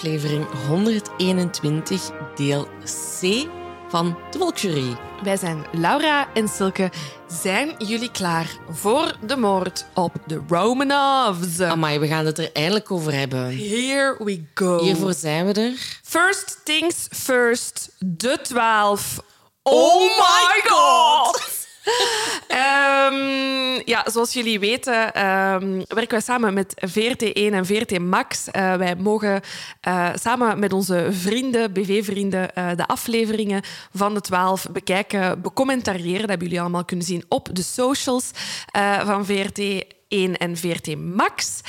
aflevering 121, deel C van de Volksjury. Wij zijn Laura en Silke. Zijn jullie klaar voor de moord op de Romanovs? Amai, we gaan het er eindelijk over hebben. Here we go. Hiervoor zijn we er. First things first, de 12. Oh my god! Ehm, ja, zoals jullie weten ehm, werken wij samen met VRT1 en VRT Max. Eh, wij mogen eh, samen met onze vrienden, BV-vrienden, eh, de afleveringen van de 12 bekijken, becommentariëren. Dat hebben jullie allemaal kunnen zien op de socials van VRT1 en VRT Max.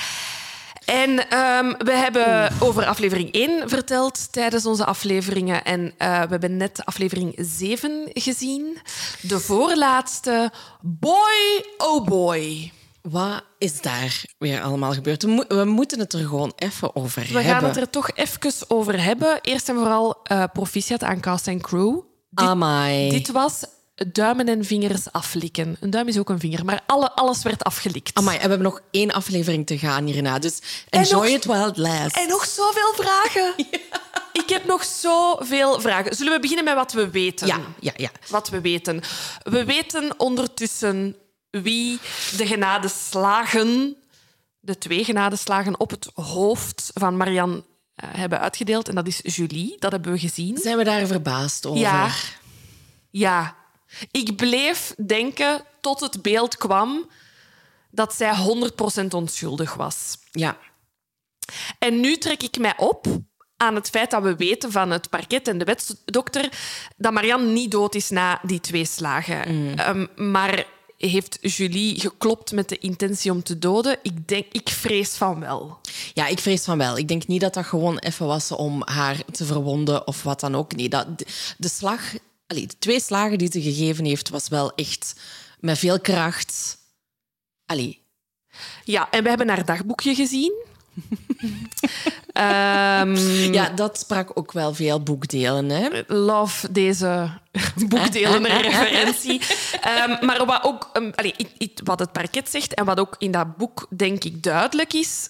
En ehm, we hebben over aflevering 1 verteld tijdens onze afleveringen. En eh, we hebben net aflevering 7 gezien. De voorlaatste. Boy, oh boy. Wat is daar weer allemaal gebeurd? We, mo- we moeten het er gewoon even over We hebben. gaan het er toch even over hebben. Eerst en vooral eh proficiat aan cast en crew. Dit, Amai. dit was duimen en vingers aflikken. Een duim is ook een vinger, maar alle, alles werd afgelikt. Amai, en we hebben nog één aflevering te gaan hierna. Dus enjoy nog- it while it lasts. En nog zoveel vragen. Ik heb nog zoveel vragen. Zullen we beginnen met wat we weten? Ja, ja, ja. Wat we weten. We weten ondertussen wie de genadeslagen, de twee genadeslagen op het hoofd van Marianne eh, hebben uitgedeeld. En dat is Julie, dat hebben we gezien. Zijn we daar verbaasd over? Ja. Ja. Ik bleef denken tot het beeld kwam dat zij 100% onschuldig was. Ja. En nu trek ik mij op aan het feit dat we weten van het parket en de wetsdokter dat Marianne niet dood is na die twee slagen. Ehm, maar heeft Julie geklopt met de intentie om te doden? Ik, denk, ik vrees van wel. Ja, ik vrees van wel. Ik denk niet dat dat gewoon even was om haar te verwonden of wat dan ook. Nee, dat, de slag, allee, de twee slagen die ze gegeven heeft, was wel echt met veel kracht. Allee, Ja, en we hebben haar dagboekje gezien. Ehm, ja, dat sprak ook wel veel boekdelen. Hè? love deze boekdelen referentie. Ehm, maar wat, ook, um, allee, i- wat het parket zegt en wat ook in dat boek denk ik duidelijk is.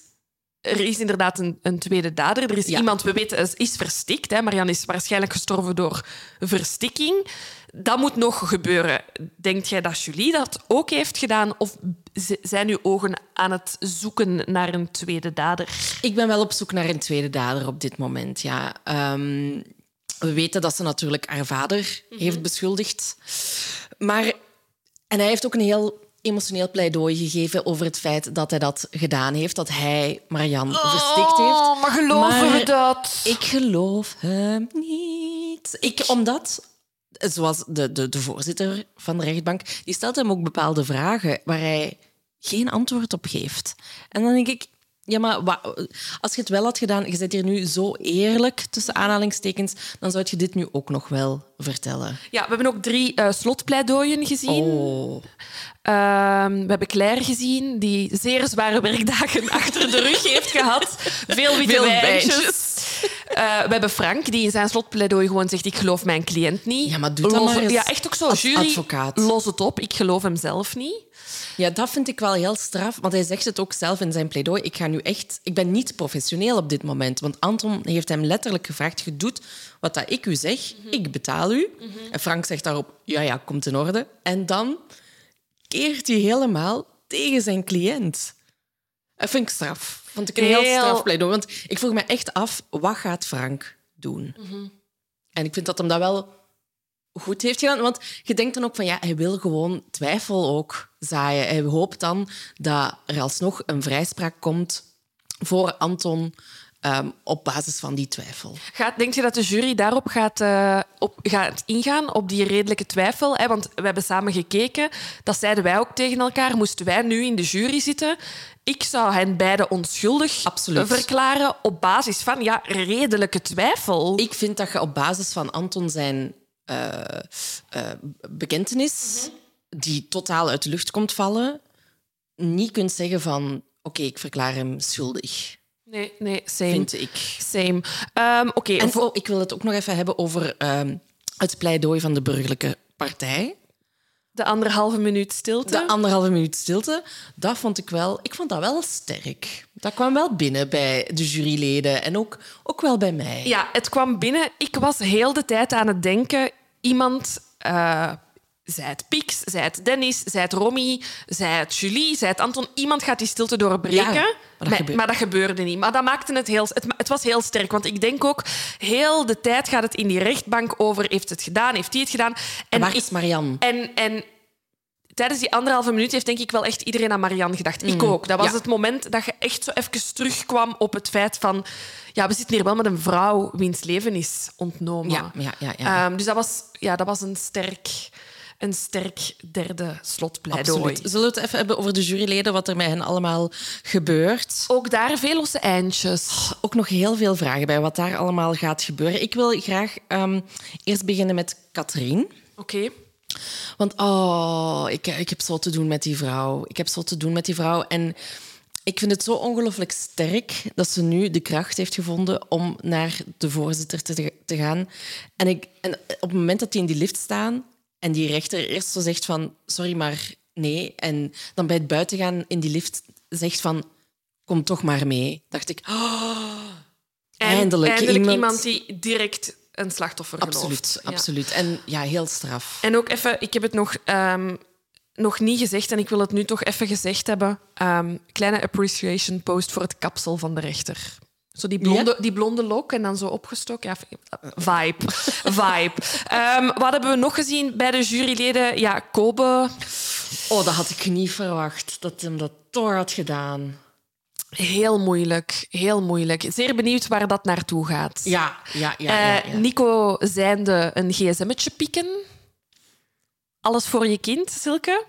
Er is inderdaad een, een tweede dader. Er is Ja. iemand, we weten, is, verstikt. Hè. Marianne is waarschijnlijk gestorven door verstikking. Dat moet nog gebeuren. Denkt jij dat Julie dat ook heeft gedaan? Of zijn uw ogen aan het zoeken naar een tweede dader? Ik ben wel op zoek naar een tweede dader op dit moment. Ja. Ehm, we weten dat ze natuurlijk haar vader heeft beschuldigd. Maar, en hij heeft ook een heel emotioneel pleidooi gegeven over het feit dat hij dat gedaan heeft. Dat hij Marianne verstikt heeft. Oh, maar geloven Maar we dat? Ik geloof hem niet. Ik, omdat, zoals de, de, de voorzitter van de rechtbank, die stelt hem ook bepaalde vragen waar hij geen antwoord op geeft. En dan denk ik, ja, maar als je het wel had gedaan, je bent hier nu zo eerlijk, tussen aanhalingstekens, dan zou je dit nu ook nog wel vertellen. Ja, we hebben ook drie eh, slotpleidooien gezien. Oh. Ehm, we hebben Claire gezien, die zeer zware werkdagen achter de rug heeft gehad. Veel witte Veel wijntjes. Eh, we hebben Frank, die in zijn slotpleidooi gewoon zegt... Ik geloof mijn cliënt niet. Ja, maar doe dat maar eens Ja, echt ook zo. als Jury, advocaat. los het op. Ik geloof hem zelf niet. Ja, dat vind ik wel heel straf, want hij zegt het ook zelf in zijn pleidooi. Ik ga nu echt, ik ben niet professioneel op dit moment, want Anton heeft hem letterlijk gevraagd: je doet wat dat ik u zeg, ik betaal u. En Frank zegt daarop: ja, ja, komt in orde. En dan keert hij helemaal tegen zijn cliënt. Dat vind ik straf. Vond ik een heel, Heel- straf pleidooi, want ik vroeg me echt af: wat gaat Frank doen? En ik vind dat hem dat wel goed heeft gedaan. Want je denkt dan ook van ja, hij wil gewoon twijfel ook zaaien. Hij hoopt dan dat er alsnog een vrijspraak komt voor Anton ehm, op basis van die twijfel. Gaat, denk je dat de jury daarop gaat, eh, op, gaat ingaan, op die redelijke twijfel? Hè? Want we hebben samen gekeken, dat zeiden wij ook tegen elkaar. Moesten wij nu in de jury zitten, ik zou hen beiden onschuldig Absoluut. verklaren op basis van ja, redelijke twijfel. Ik vind dat je op basis van Anton zijn eh, eh, bekentenis, die totaal uit de lucht komt vallen, niet kunt zeggen van oké, ik verklaar hem schuldig. Nee, nee, same. Vind ik. Same. Ehm, Oké, En ik wil het ook nog even hebben over ehm, het pleidooi van de burgerlijke partij. De anderhalve minuut stilte. De anderhalve minuut stilte, dat vond ik wel... Ik vond dat wel sterk. Dat kwam wel binnen bij de juryleden en ook, ook wel bij mij. Ja, het kwam binnen. Ik was heel de tijd aan het denken. Iemand, eh zij het Pix, zij het Dennis, zij het Romy, zij het Julie, zij het Anton. Iemand gaat die stilte doorbreken. Ja, dat Maar- maar dat gebeurde niet. Maar dat maakte het heel... Het, het was heel sterk. Want ik denk ook, heel de tijd gaat het in die rechtbank over... Heeft het gedaan? Heeft hij het gedaan? En waar is Marianne? En, en tijdens die anderhalve minuut heeft denk ik wel echt iedereen aan Marianne gedacht. Ik ook. Dat was Mm. ja. het moment dat je echt zo even terugkwam op het feit van... Ja, we zitten hier wel met een vrouw wiens leven is ontnomen. Ja, ja, ja, ja. Ehm, dus dat was, ja, dat was een sterk, een sterk derde slotpleidooi. Absoluut. Zullen we het even hebben over de juryleden, wat er met hen allemaal gebeurt? Ook daar veel losse eindjes. Ook nog heel veel vragen bij wat daar allemaal gaat gebeuren. Ik wil graag ehm, eerst beginnen met Katrien. Oké. Want oh, ik, ik heb zo te doen met die vrouw. Ik heb zo te doen met die vrouw. En ik vind het zo ongelooflijk sterk dat ze nu de kracht heeft gevonden om naar de voorzitter te, te gaan. En, ik, en op het moment dat die in die lift staan en die rechter eerst zo zegt van sorry, maar nee. En dan bij het buitengaan in die lift zegt van kom toch maar mee. Dacht ik, oh, eindelijk, eindelijk iemand... iemand die direct een slachtoffer gelooft. Absoluut, Ja. absoluut. En ja, heel straf. En ook even, ik heb het nog, ehm, nog niet gezegd en ik wil het nu toch even gezegd hebben. Ehm, kleine appreciation post voor het kapsel van de rechter. Zo die blonde, die blonde lok en dan zo opgestoken. Ja, vibe. vibe. Ehm, wat hebben we nog gezien bij de juryleden? Ja, Kobe. Oh, dat had ik niet verwacht, dat hem dat toch had gedaan. Heel moeilijk. Heel moeilijk. Zeer benieuwd waar dat naartoe gaat. Ja, ja, ja. ja, Eh, ja. Nico zijnde een gsm'tje pieken. Alles voor je kind, Silke.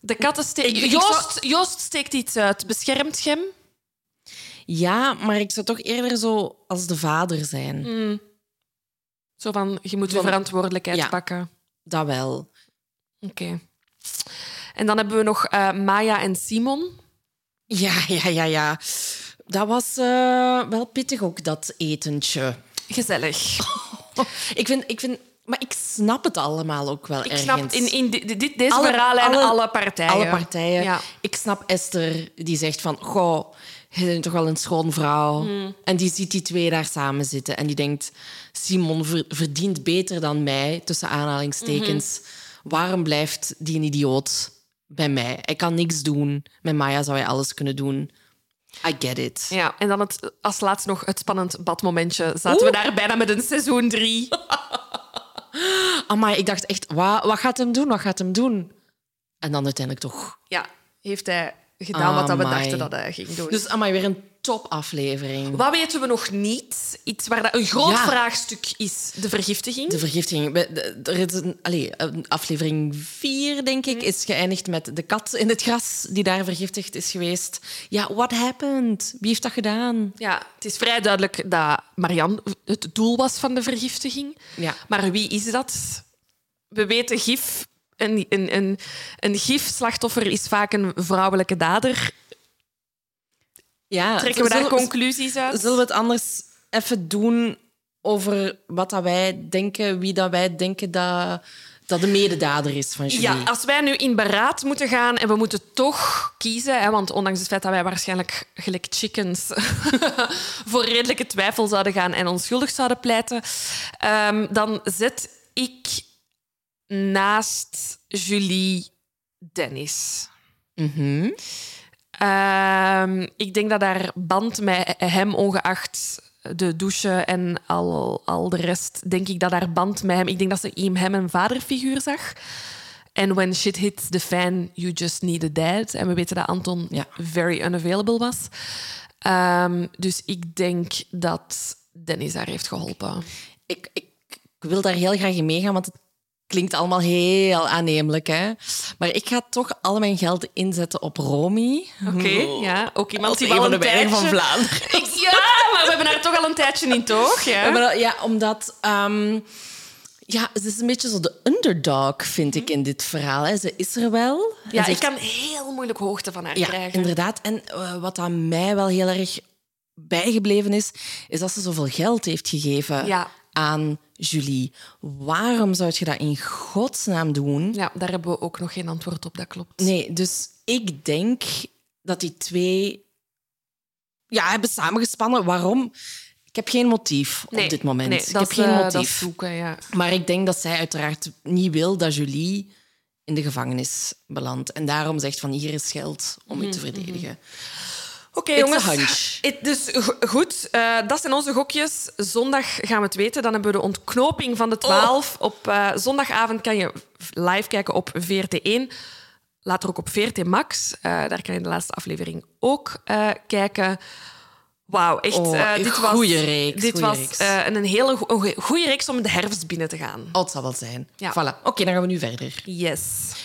De katten Joost, Joost steekt iets uit. Beschermt je hem? Ja, maar ik zou toch eerder zo als de vader zijn. Zo van, je moet verantwoordelijkheid Ja. pakken. Dat wel. Oké. En dan hebben we nog eh, Maya en Simon. Ja, ja, ja, ja. Dat was eh, wel pittig ook, dat etentje. Gezellig. Ik vind, ik vind... Maar ik snap het allemaal ook wel Ik ergens. snap in, in di- dit, deze Alle- verhaallijn alle, alle- partijen. Alle partijen. Ja. Ik snap Esther, die zegt van... Goh, je bent toch wel een schoon vrouw. Hmm. En die ziet die twee daar samen zitten. En die denkt... Simon ver- verdient beter dan mij, tussen aanhalingstekens. Mhm. Waarom blijft die een idioot bij mij? Hij kan niks doen. Met Maya zou hij alles kunnen doen. I get it. Ja, en dan het, als laatst nog het spannend badmomentje. Zaten we daar bijna met een seizoen drie. Amai, ik dacht echt... Wat, wat gaat hem doen? Wat gaat hem doen? En dan uiteindelijk toch... Ja, heeft hij gedaan wat dat we Amai. dachten dat hij ging doen. Dus amai, weer een topaflevering. Wat weten we nog niet? Iets waar dat een groot Ja. vraagstuk is, de vergiftiging. De vergiftiging. We- de- Er is een, allee, een aflevering 4, denk ik, is geëindigd met de kat in het gras die daar vergiftigd is geweest. Ja, what happened? Wie heeft dat gedaan? Ja, het is vrij duidelijk dat Marianne het doel was van de vergiftiging. Ja. Maar wie is dat? We weten gif. Een, een, een, een gifslachtoffer is vaak een vrouwelijke dader. Ja, Trekken we daar conclusies uit? Zullen we het anders even doen over wat dat wij denken, wie dat wij denken dat, dat de mededader is van Julie? Ja, als wij nu in beraad moeten gaan en we moeten toch kiezen, hè, want ondanks het feit dat wij waarschijnlijk gelijk chickens voor redelijke twijfel zouden gaan en onschuldig zouden pleiten, ehm, dan zet ik naast Julie Dennis. Mhm. Ehm, ik denk dat daar band met hem, ongeacht de douche en al, al de rest, denk ik dat daar band met hem. Ik denk dat ze in hem een vaderfiguur zag. En when shit hits the fan, you just need a dad. En we weten dat Anton Ja. very unavailable was. Ehm, dus ik denk dat Dennis haar heeft geholpen. Ik, ik, ik wil daar heel graag in meegaan, want het klinkt allemaal heel aannemelijk. Hè? Maar ik ga toch al mijn geld inzetten op Romy. Oké, ja. Ook iemand die wel van een tijdje... van Vlaanderen. Ja, maar we hebben haar toch al een tijdje niet, toch? Ja. Ja, omdat... ehm, ja, ze is een beetje zo de underdog, vind ik, in dit verhaal. Hè. Ze is er wel. Ja, ze ik heeft- kan heel moeilijk hoogte van haar Ja, krijgen. inderdaad. En eh, wat aan mij wel heel erg bijgebleven is, is dat ze zoveel geld heeft gegeven Ja. aan Julie. Waarom zou je dat in godsnaam doen? Ja, daar hebben we ook nog geen antwoord op, dat klopt. Nee, dus ik denk dat die twee ja, hebben samengespannen. Waarom? Ik heb geen motief op dit moment. Nee, ik dat heb is, geen eh, motief. zoeken, ja. Maar ik denk dat zij uiteraard niet wil dat Julie in de gevangenis belandt. En daarom zegt van hier is geld om u te verdedigen. Oké, jongens. dus go- goed, eh, dat zijn onze gokjes. Zondag gaan we het weten. Dan hebben we de ontknoping van de 12. Op eh, zondagavond kan je live kijken op VRT1. Later ook op VRT Max. Eh, daar kan je de laatste aflevering ook kijken. Wauw, echt. Oh, een dit was, goeie reeks, Dit was een hele go- goede reeks om de herfst binnen te gaan. Oh, het zal wel zijn. Ja. Voilà. Oké, dan gaan we nu verder. Yes.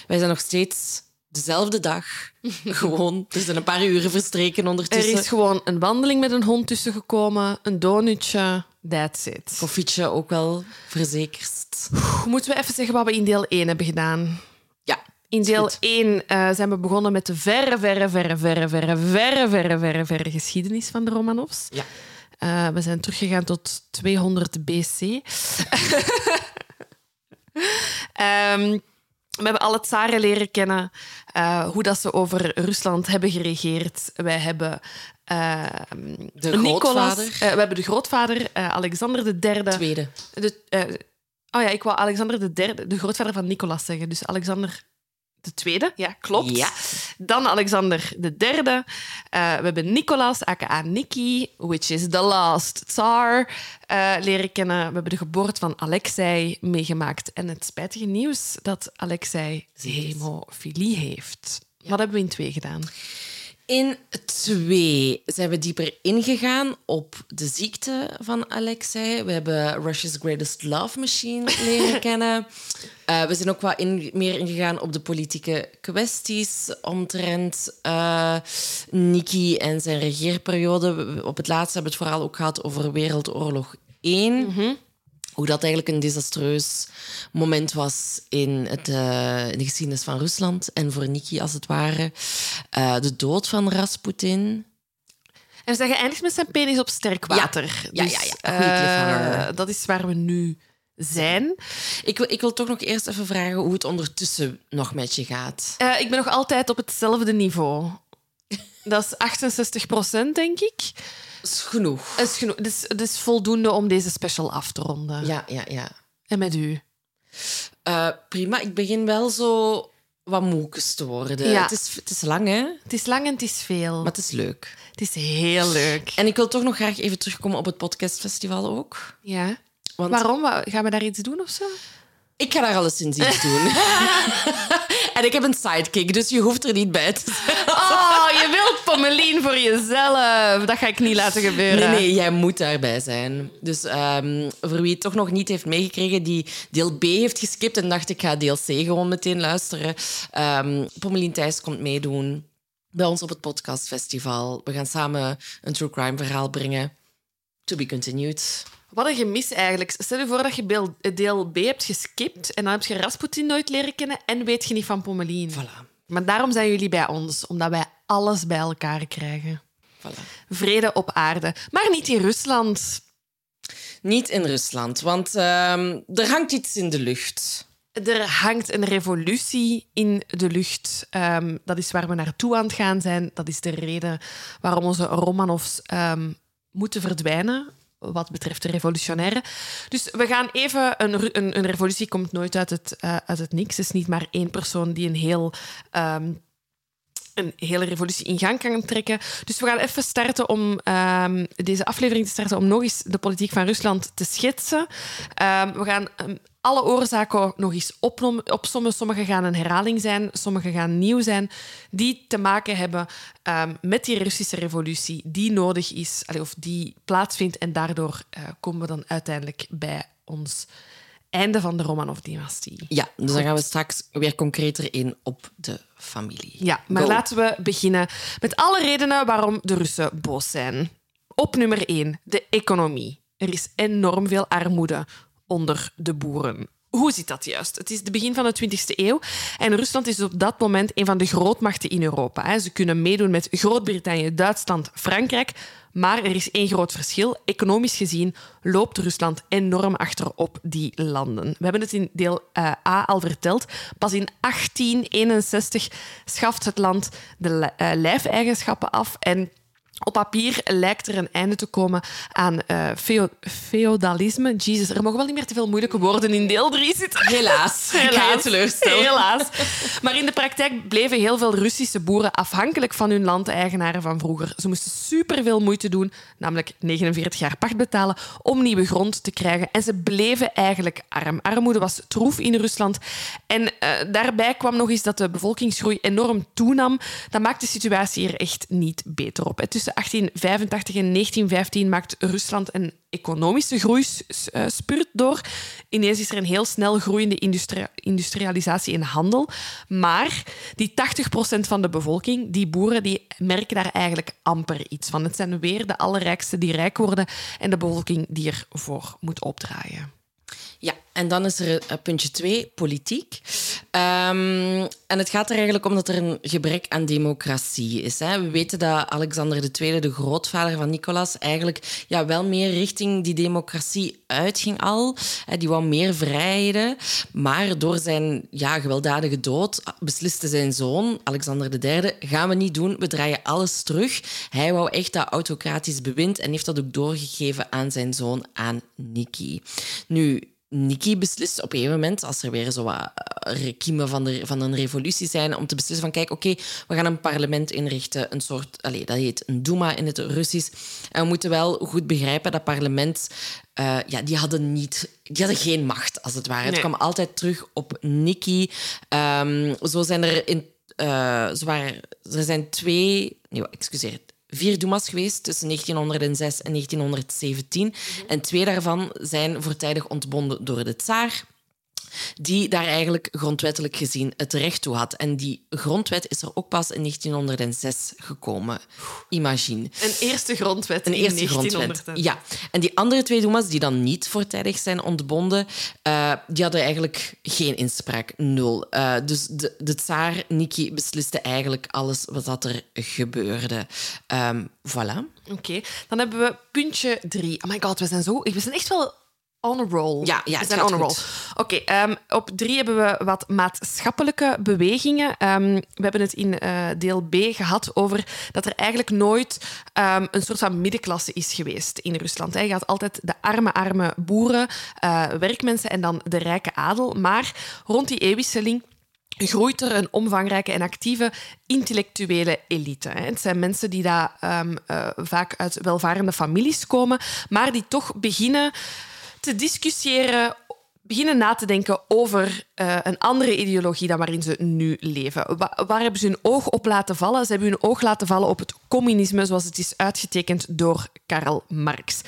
Wij zijn nog steeds dezelfde dag. Gewoon. Er zijn een paar uren verstreken Er ondertussen. is gewoon een wandeling met een hond tussen gekomen, een donutje. That's it. Koffietje ook wel verzekerd. Moeten we even zeggen wat we in deel 1 hebben gedaan? Ja. In deel goed. 1 eh, zijn we begonnen met de verre, verre, verre, verre, verre, verre, verre, verre, verre geschiedenis van de Romanovs. Ja. Eh, we zijn teruggegaan tot 200 BC. Ehm, we hebben alle tsaren leren kennen, eh, hoe dat ze over Rusland hebben geregeerd. Wij hebben ehm, De Nicolas, grootvader. eh, we hebben de grootvader, Alexander III. Tweede. De, oh ja, ik wou Alexander de derde, de grootvader van Nicolas zeggen. Dus Alexander de tweede, ja, klopt. Ja. Dan Alexander de derde. Eh, we hebben Nicolas, aka Nikki, which is the last tsar, eh, leren kennen. We hebben de geboorte van Alexei meegemaakt. En het spijtige nieuws dat Alexei hemofilie heeft. Wat hebben we in twee gedaan? In twee zijn we dieper ingegaan op de ziekte van Alexei. We hebben Russia's Greatest Love Machine leren kennen. Eh, we zijn ook wat in, meer ingegaan op de politieke kwesties omtrent eh Nikki en zijn regeerperiode. Op het laatste hebben we het vooral ook gehad over Wereldoorlog 1. Hoe dat eigenlijk een desastreus moment was in, het, eh, in de geschiedenis van Rusland. En voor Nikki, als het ware. Eh, de dood van Rasputin. En we zijn geëindigd met zijn penis op sterk water. Ja, Dus, ja, ja. Eh, dat is waar we nu zijn. Ik wil, ik wil toch nog eerst even vragen hoe het ondertussen nog met je gaat. Ik ben nog altijd op hetzelfde niveau. Dat is 68 procent, denk ik. Is genoeg. Is, genoeg. Het is, het is voldoende om deze special af te ronden. Ja, ja, ja. En met u? Eh, prima. Ik begin wel zo wat moekes te worden. Ja. Het, is, het is lang, hè? Het is lang en het is veel. Maar het is leuk. Het is heel leuk. En ik wil toch nog graag even terugkomen op het podcastfestival ook. Ja. Want Waarom? Wa- Gaan we daar iets doen of zo? ik ga daar alles in zien doen. en ik heb een sidekick, dus je hoeft er niet bij te zijn. Oh, je wilt Pommelien voor jezelf. Dat ga ik niet laten gebeuren. Nee, nee, jij moet daarbij zijn. Dus ehm, voor wie het toch nog niet heeft meegekregen, die deel B heeft geskipt en dacht ik ga deel C gewoon meteen luisteren. Um, Pommelien Thijs komt meedoen bij ons op het podcastfestival. We gaan samen een true crime verhaal brengen. To be continued. Wat een gemis eigenlijk. Stel je voor dat je deel B hebt geskipt en dan heb je Rasputin nooit leren kennen en weet je niet van Pommelien. Voilà. Maar daarom zijn jullie bij ons, omdat wij alles bij elkaar krijgen. voilà. Vrede op aarde. Maar niet in Rusland. Niet in Rusland, want ehm, er hangt iets in de lucht. Er hangt een revolutie in de lucht. Ehm, dat is waar we naartoe aan het gaan zijn. Dat is de reden waarom onze Romanovs ehm, moeten verdwijnen. Wat betreft de revolutionaire. Dus we gaan even. Een, een, een revolutie komt nooit uit het, eh, uit het niks. Het is niet maar één persoon die een heel. ehm, een hele revolutie in gang kan trekken. Dus we gaan even starten om ehm, deze aflevering te starten om nog eens de politiek van Rusland te schetsen. Ehm, we gaan alle oorzaken nog eens opsommen. Sommige gaan een herhaling zijn, sommige gaan nieuw zijn, die te maken hebben ehm, met die Russische revolutie die nodig is, of die plaatsvindt. En daardoor eh, komen we dan uiteindelijk bij ons einde van de Romanov-dynastie. Ja, dus dan gaan we straks weer concreter in op de familie. Ja, maar Go. laten we beginnen met alle redenen waarom de Russen boos zijn. Op nummer 1, de economie. Er is enorm veel armoede onder de boeren. Hoe zit dat juist? Het is het begin van de 20e eeuw en Rusland is op dat moment een van de grootmachten in Europa. Ze kunnen meedoen met Groot-Brittannië, Duitsland, Frankrijk. Maar er is één groot verschil. Economisch gezien loopt Rusland enorm achter op die landen. We hebben het in deel eh, A al verteld. Pas in 1861 schaft het land de eh, lijfeigenschappen af en op papier lijkt er een einde te komen aan feo- feodalisme. Jezus, er mogen wel niet meer te veel moeilijke woorden in deel 3 zitten. Helaas. Ik ga je teleurstellen. Helaas. Maar in de praktijk bleven heel veel Russische boeren afhankelijk van hun landeigenaren van vroeger. Ze moesten superveel moeite doen, namelijk 49 jaar pacht betalen, om nieuwe grond te krijgen. En ze bleven eigenlijk arm. Armoede was troef in Rusland. En eh, daarbij kwam nog eens dat de bevolkingsgroei enorm toenam. Dat maakt de situatie er echt niet beter op. Tussen 1885 en 1915 maakt Rusland een economische groeispurt door. Ineens is er een heel snel groeiende industri- industrialisatie en handel. Maar die 80% van de bevolking, die boeren, die merken daar eigenlijk amper iets van. Het zijn weer de allerrijkste die rijk worden en de bevolking die ervoor moet opdraaien. Ja, en dan is er eh, puntje twee, politiek. Ehm, en het gaat er eigenlijk om dat er een gebrek aan democratie is. Hè. We weten dat Alexander II, de grootvader van Nicolas, eigenlijk ja, wel meer richting die democratie uitging al. Hè, Die wou meer vrijheden. Maar door zijn ja, gewelddadige dood besliste zijn zoon, Alexander III, gaan we niet doen, we draaien alles terug. Hij wou echt dat autocratisch bewind en heeft dat ook doorgegeven aan zijn zoon, aan Niki. Nu, Niki beslist op een gegeven moment, als er weer zo wat eh, rekiemen van, de, van een revolutie zijn, om te beslissen van, kijk, oké, we gaan een parlement inrichten, een soort, allez, dat heet een Duma in het Russisch. En we moeten wel goed begrijpen, dat parlement, eh, ja, die hadden niet, die hadden geen macht, als het ware. Het kwam altijd terug op Niki. Ehm, zo zijn er in, waren, er zijn twee, nee, excuseer, vier Dumas geweest tussen 1906 en 1917. En twee daarvan zijn voortijdig ontbonden door de tsaar die daar eigenlijk grondwettelijk gezien het recht toe had. En die grondwet is er ook pas in 1906 gekomen. Imagine. Een eerste grondwet Een in eerste 1900. grondwet. Ja. En die andere twee Dumas, die dan niet voortijdig zijn ontbonden, eh, die hadden eigenlijk geen inspraak. Nul. Eh, dus de, de tsaar, Niki, besliste eigenlijk alles wat dat er gebeurde. Ehm, voilà. Oké, dan hebben we puntje drie. Oh my god, we zijn zo... We zijn echt wel on a roll. Ja, ja, we het zijn on a roll. Oké, ehm, op drie hebben we wat maatschappelijke bewegingen. Ehm, we hebben het in eh, deel B gehad over dat er eigenlijk nooit ehm, een soort van middenklasse is geweest in Rusland. hè. Je had altijd de arme, arme boeren, eh, werkmensen en dan de rijke adel. Maar rond die eeuwwisseling groeit er een omvangrijke en actieve intellectuele elite. Het zijn mensen die daar eh, vaak uit welvarende families komen, maar die toch beginnen te discussiëren, beginnen na te denken over eh, een andere ideologie dan waarin ze nu leven. Wa- waar hebben ze hun oog op laten vallen? Ze hebben hun oog laten vallen op het communisme zoals het is uitgetekend door Karl Marx.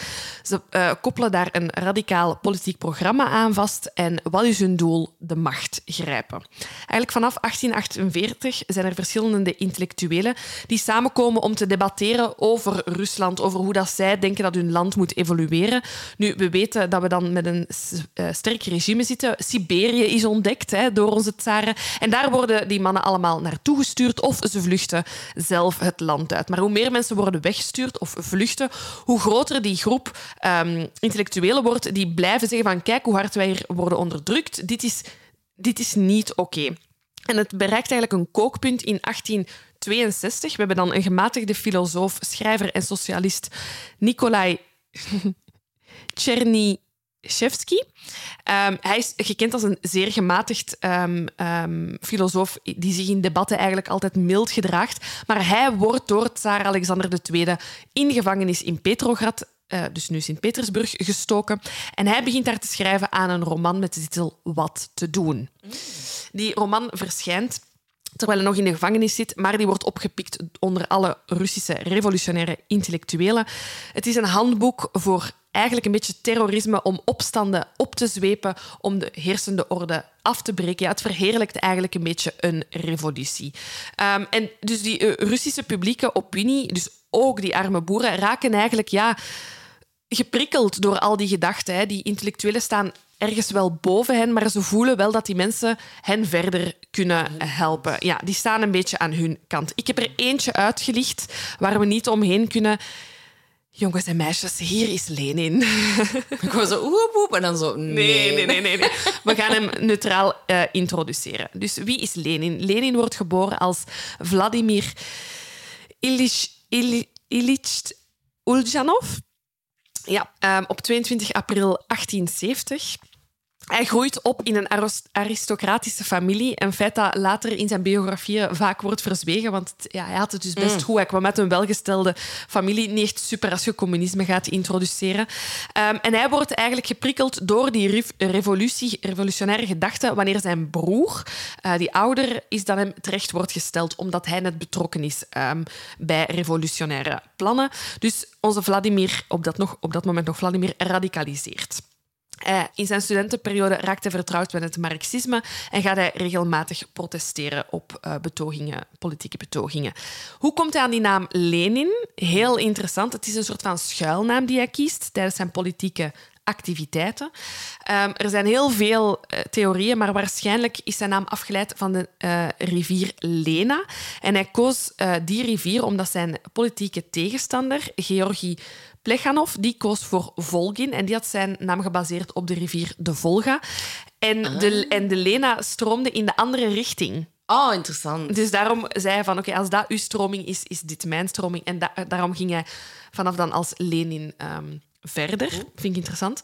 Ze eh, koppelen daar een radicaal politiek programma aan vast. En wat is hun doel? De macht grijpen. Eigenlijk vanaf 1848 zijn er verschillende intellectuelen die samenkomen om te debatteren over Rusland, over hoe dat zij denken dat hun land moet evolueren. Nu, we weten dat we dan met een eh, sterk regime zitten. Siberië is ontdekt hè, door onze tsaren. En daar worden die mannen allemaal naartoe gestuurd of ze vluchten zelf het land uit. Maar hoe meer mensen worden weggestuurd of vluchten, hoe groter die groep ehm, intellectuelen wordt die blijven zeggen van kijk hoe hard wij hier worden onderdrukt. Dit is, dit is niet oké. En het bereikt eigenlijk een kookpunt in 1862. We hebben dan een gematigde filosoof, schrijver en socialist, Nikolai Chernyshevsky. Ehm, hij is gekend als een zeer gematigd ehm, ehm, filosoof die zich in debatten eigenlijk altijd mild gedraagt. Maar hij wordt door tsaar Alexander II in gevangenis in Petrograd eh, dus nu Sint-Petersburg, gestoken. En hij begint daar te schrijven aan een roman met de titel Wat te doen. Die roman verschijnt terwijl hij nog in de gevangenis zit, maar die wordt opgepikt onder alle Russische revolutionaire intellectuelen. Het is een handboek voor eigenlijk een beetje terrorisme om opstanden op te zwepen, om de heersende orde af te breken. Ja, het verheerlijkt eigenlijk een beetje een revolutie. Um, en dus die uh, Russische publieke opinie, dus ook die arme boeren, raken eigenlijk ja, geprikkeld door al die gedachten. Hè. Die intellectuelen staan ergens wel boven hen, maar ze voelen wel dat die mensen hen verder kunnen helpen. Ja, die staan een beetje aan hun kant. Ik heb er eentje uitgelicht waar we niet omheen kunnen. Jongens en meisjes, hier is Lenin. Ik was zo oep, oep, en dan zo... Nee. Nee, nee, nee. nee, We gaan hem neutraal uh, introduceren. Dus wie is Lenin? Lenin wordt geboren als Vladimir Ilyich, Ilyich Uljanov. Ja, um, op 22 april 1870. Hij groeit op in een aristocratische familie. Een feit dat later in zijn biografieën vaak wordt verzwegen. Want ja, hij had het dus best mm. goed. Hij kwam met een welgestelde familie. Niet echt super als je communisme gaat introduceren. Um, en hij wordt eigenlijk geprikkeld door die revolutie, revolutionaire gedachten wanneer zijn broer, uh, die ouder is dan hem, terecht wordt gesteld omdat hij net betrokken is um, bij revolutionaire plannen. Dus onze Vladimir, op dat, nog, op dat moment nog Vladimir, radicaliseert. Uh, in zijn studentenperiode raakt hij vertrouwd met het marxisme en gaat hij regelmatig protesteren op uh, betogingen, politieke betogingen. Hoe komt hij aan die naam Lenin? Heel interessant. Het is een soort van schuilnaam die hij kiest tijdens zijn politieke activiteiten. Um, er zijn heel veel uh, theorieën, maar waarschijnlijk is zijn naam afgeleid van de rivier Lena. En hij koos die rivier omdat zijn politieke tegenstander, Georgi Plekhanov die koos voor Volgin en die had zijn naam gebaseerd op de rivier de Volga. En, ah. de, en de Lena stroomde in de andere richting. Oh, interessant. Dus daarom zei hij van, oké, als dat uw stroming is, is dit mijn stroming. En daarom ging hij vanaf dan als Lenin um, verder. Vind ik interessant.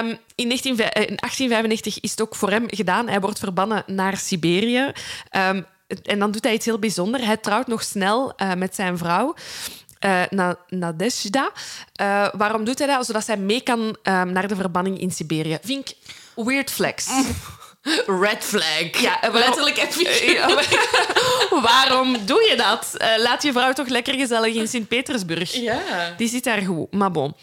Um, in, 19, eh, in, 1895 is het ook voor hem gedaan. Hij wordt verbannen naar Siberië. Um, en dan doet hij iets heel bijzonders. Hij trouwt nog snel uh, met zijn vrouw uh, na, Nadezhda. Uh, waarom doet hij dat? Zodat zij mee kan um, naar de verbanning in Siberië. Vind ik weird flex. Red flag. Ja, waarom, letterlijk waarom doe je dat? Uh, laat je vrouw toch lekker gezellig in Sint-Petersburg. Ja. Die zit daar goed. Maar bon.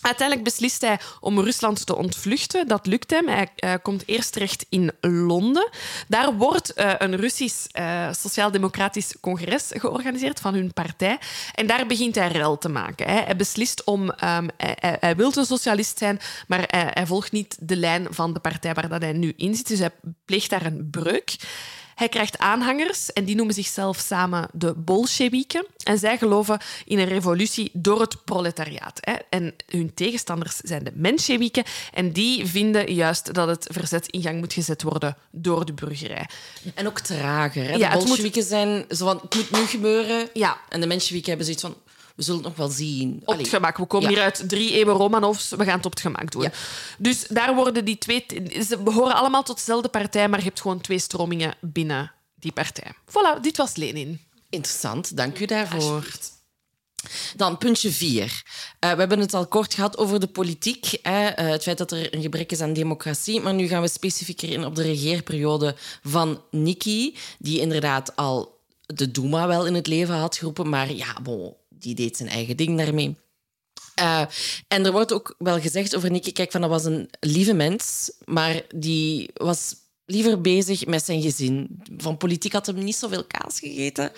Uiteindelijk beslist hij om Rusland te ontvluchten. Dat lukt hem. Hij uh, komt eerst terecht in Londen. Daar wordt uh, een Russisch uh, sociaal-democratisch congres georganiseerd van hun partij. En daar begint hij rel te maken. Hè. Hij beslist om... Hij, hij, wil een socialist zijn, maar hij, hij, volgt niet de lijn van de partij waar dat hij nu in zit. Dus hij pleegt daar een breuk. Hij krijgt aanhangers en die noemen zichzelf samen de Bolsjewieken. En zij geloven in een revolutie door het proletariaat. Hè. En hun tegenstanders zijn de Mensjewieken. En die vinden juist dat het verzet in gang moet gezet worden door de burgerij. En ook trager. Hè? De ja, Bolsjewieken moet... zijn zo van, het moet nu gebeuren. Ja. En de Mensjewieken hebben zoiets van, we zullen het nog wel zien. Op het gemak. We komen hier uit drie eeuwen Romanovs. We gaan het op het gemak doen. Dus daar worden die twee... Ze behoren allemaal tot dezelfde partij, maar je hebt gewoon twee stromingen binnen die partij. Voilà, dit was Lenin. Interessant, dank u daarvoor. Dan puntje vier. Uh, we hebben het al kort gehad over de politiek. Hè, uh, het feit dat er een gebrek is aan democratie. Maar nu gaan we specifieker in op de regeerperiode van Nikki. Die inderdaad al de Duma wel in het leven had geroepen. Maar ja, bon, die deed zijn eigen ding daarmee. Uh, en er wordt ook wel gezegd over Nicky, kijk, van dat was een lieve mens, maar die was liever bezig met zijn gezin. Van politiek had hem niet zoveel kaas gegeten.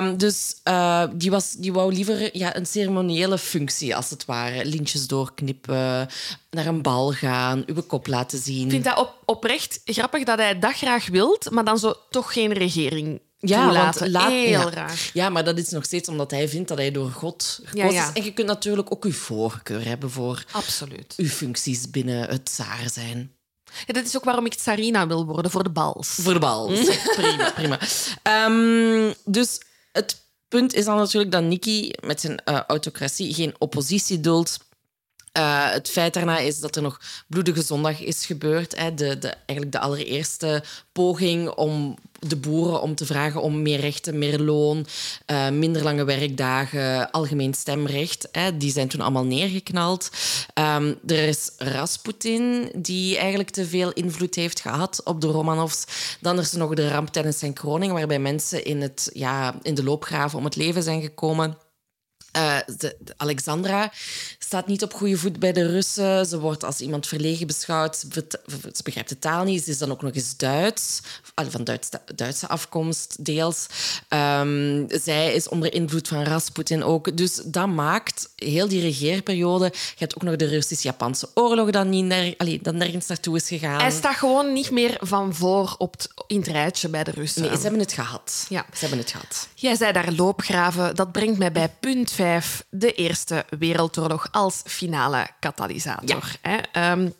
Um, dus uh, die, was, die wou liever ja, een ceremoniële functie, als het ware. Lintjes doorknippen, naar een bal gaan, uw kop laten zien. Ik vind dat op, oprecht grappig dat hij dat graag wilt, maar dan zo toch geen regering ja, Want laat, Heel ja. raar. Ja, maar dat is nog steeds omdat hij vindt dat hij door God gekozen ja, is. En je kunt natuurlijk ook uw voorkeur hebben voor Absoluut. uw functies binnen het zaar zijn. Ja, dat is ook waarom ik Tsarina wil worden, voor de bals. Voor de bals. prima, prima. Um, dus het punt is dan natuurlijk dat Nicky met zijn uh, autocratie geen oppositie duldt. Uh, het feit daarna is dat er nog Bloedige Zondag is gebeurd. Hè, de, de, eigenlijk de allereerste poging om de boeren om te vragen om meer rechten, meer loon, uh, minder lange werkdagen, algemeen stemrecht. Hè, die zijn toen allemaal neergeknald. Um, er is Rasputin, die eigenlijk te veel invloed heeft gehad op de Romanovs. Dan is er nog de ramp tijdens zijn kroning, waarbij mensen in, het, ja, in de loopgraven om het leven zijn gekomen. Uh, de, Alexandra staat niet op goede voet bij de Russen. Ze wordt als iemand verlegen beschouwd. Ze begrijpt de taal niet. Ze is dan ook nog eens Duits, van Duits, Duitse afkomst, deels. Um, zij is onder invloed van Rasputin ook. Dus dat maakt heel die regeerperiode... Je hebt ook nog de Russisch-Japanse oorlog dan, niet ner, allee, dan nergens naartoe is gegaan. Hij staat gewoon niet meer van voor op het, in het rijtje bij de Russen. Nee, ze hebben het gehad. Ja. Ze hebben het gehad. Jij zei daar loopgraven. Dat brengt mij bij punt 5, de Eerste Wereldoorlog als finale katalysator. Ja. Um,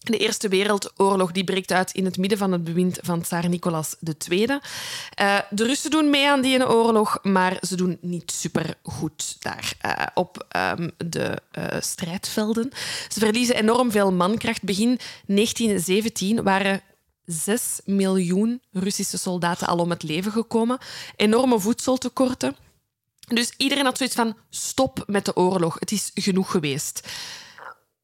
de Eerste Wereldoorlog die breekt uit in het midden van het bewind van tsaar Nicolas II. Uh, de Russen doen mee aan die oorlog, maar ze doen niet super goed daar uh, op um, de uh, strijdvelden. Ze verliezen enorm veel mankracht. Begin 1917 waren 6 miljoen Russische soldaten al om het leven gekomen. Enorme voedseltekorten. Dus iedereen had zoiets van: stop met de oorlog, het is genoeg geweest.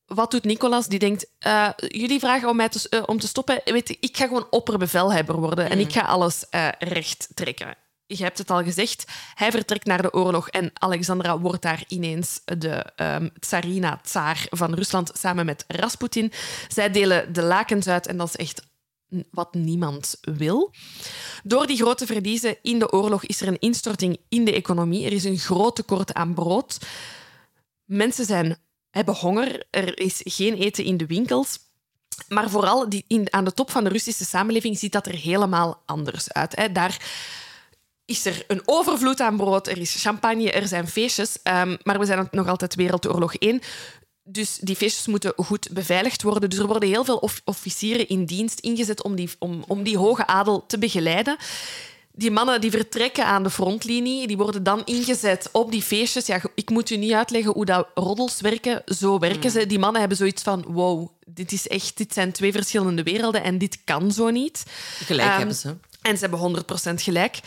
Wat doet Nicolas? Die denkt: uh, jullie vragen om mij te, uh, om te stoppen. Weet, ik ga gewoon opperbevelhebber worden en ik ga alles uh, recht trekken. Je hebt het al gezegd, hij vertrekt naar de oorlog en Alexandra wordt daar ineens de um, tsarina, tsaar van Rusland, samen met Rasputin. Zij delen de lakens uit en dat is echt wat niemand wil. Door die grote verliezen in de oorlog is er een instorting in de economie. Er is een groot tekort aan brood. Mensen zijn, hebben honger. Er is geen eten in de winkels. Maar vooral die, in, aan de top van de Russische samenleving ziet dat er helemaal anders uit. Hè. Daar is er een overvloed aan brood, er is champagne, er zijn feestjes. Um, maar we zijn nog altijd Wereldoorlog 1. Dus die feestjes moeten goed beveiligd worden. Dus er worden heel veel officieren in dienst ingezet om die, om, om die hoge adel te begeleiden. Die mannen die vertrekken aan de frontlinie, die worden dan ingezet op die feestjes. Ja, ik moet u niet uitleggen hoe dat roddels werken. Zo werken ze. Die mannen hebben zoiets van: wow, dit, is echt, dit zijn twee verschillende werelden en dit kan zo niet. Gelijk um, hebben ze. En ze hebben 100% gelijk.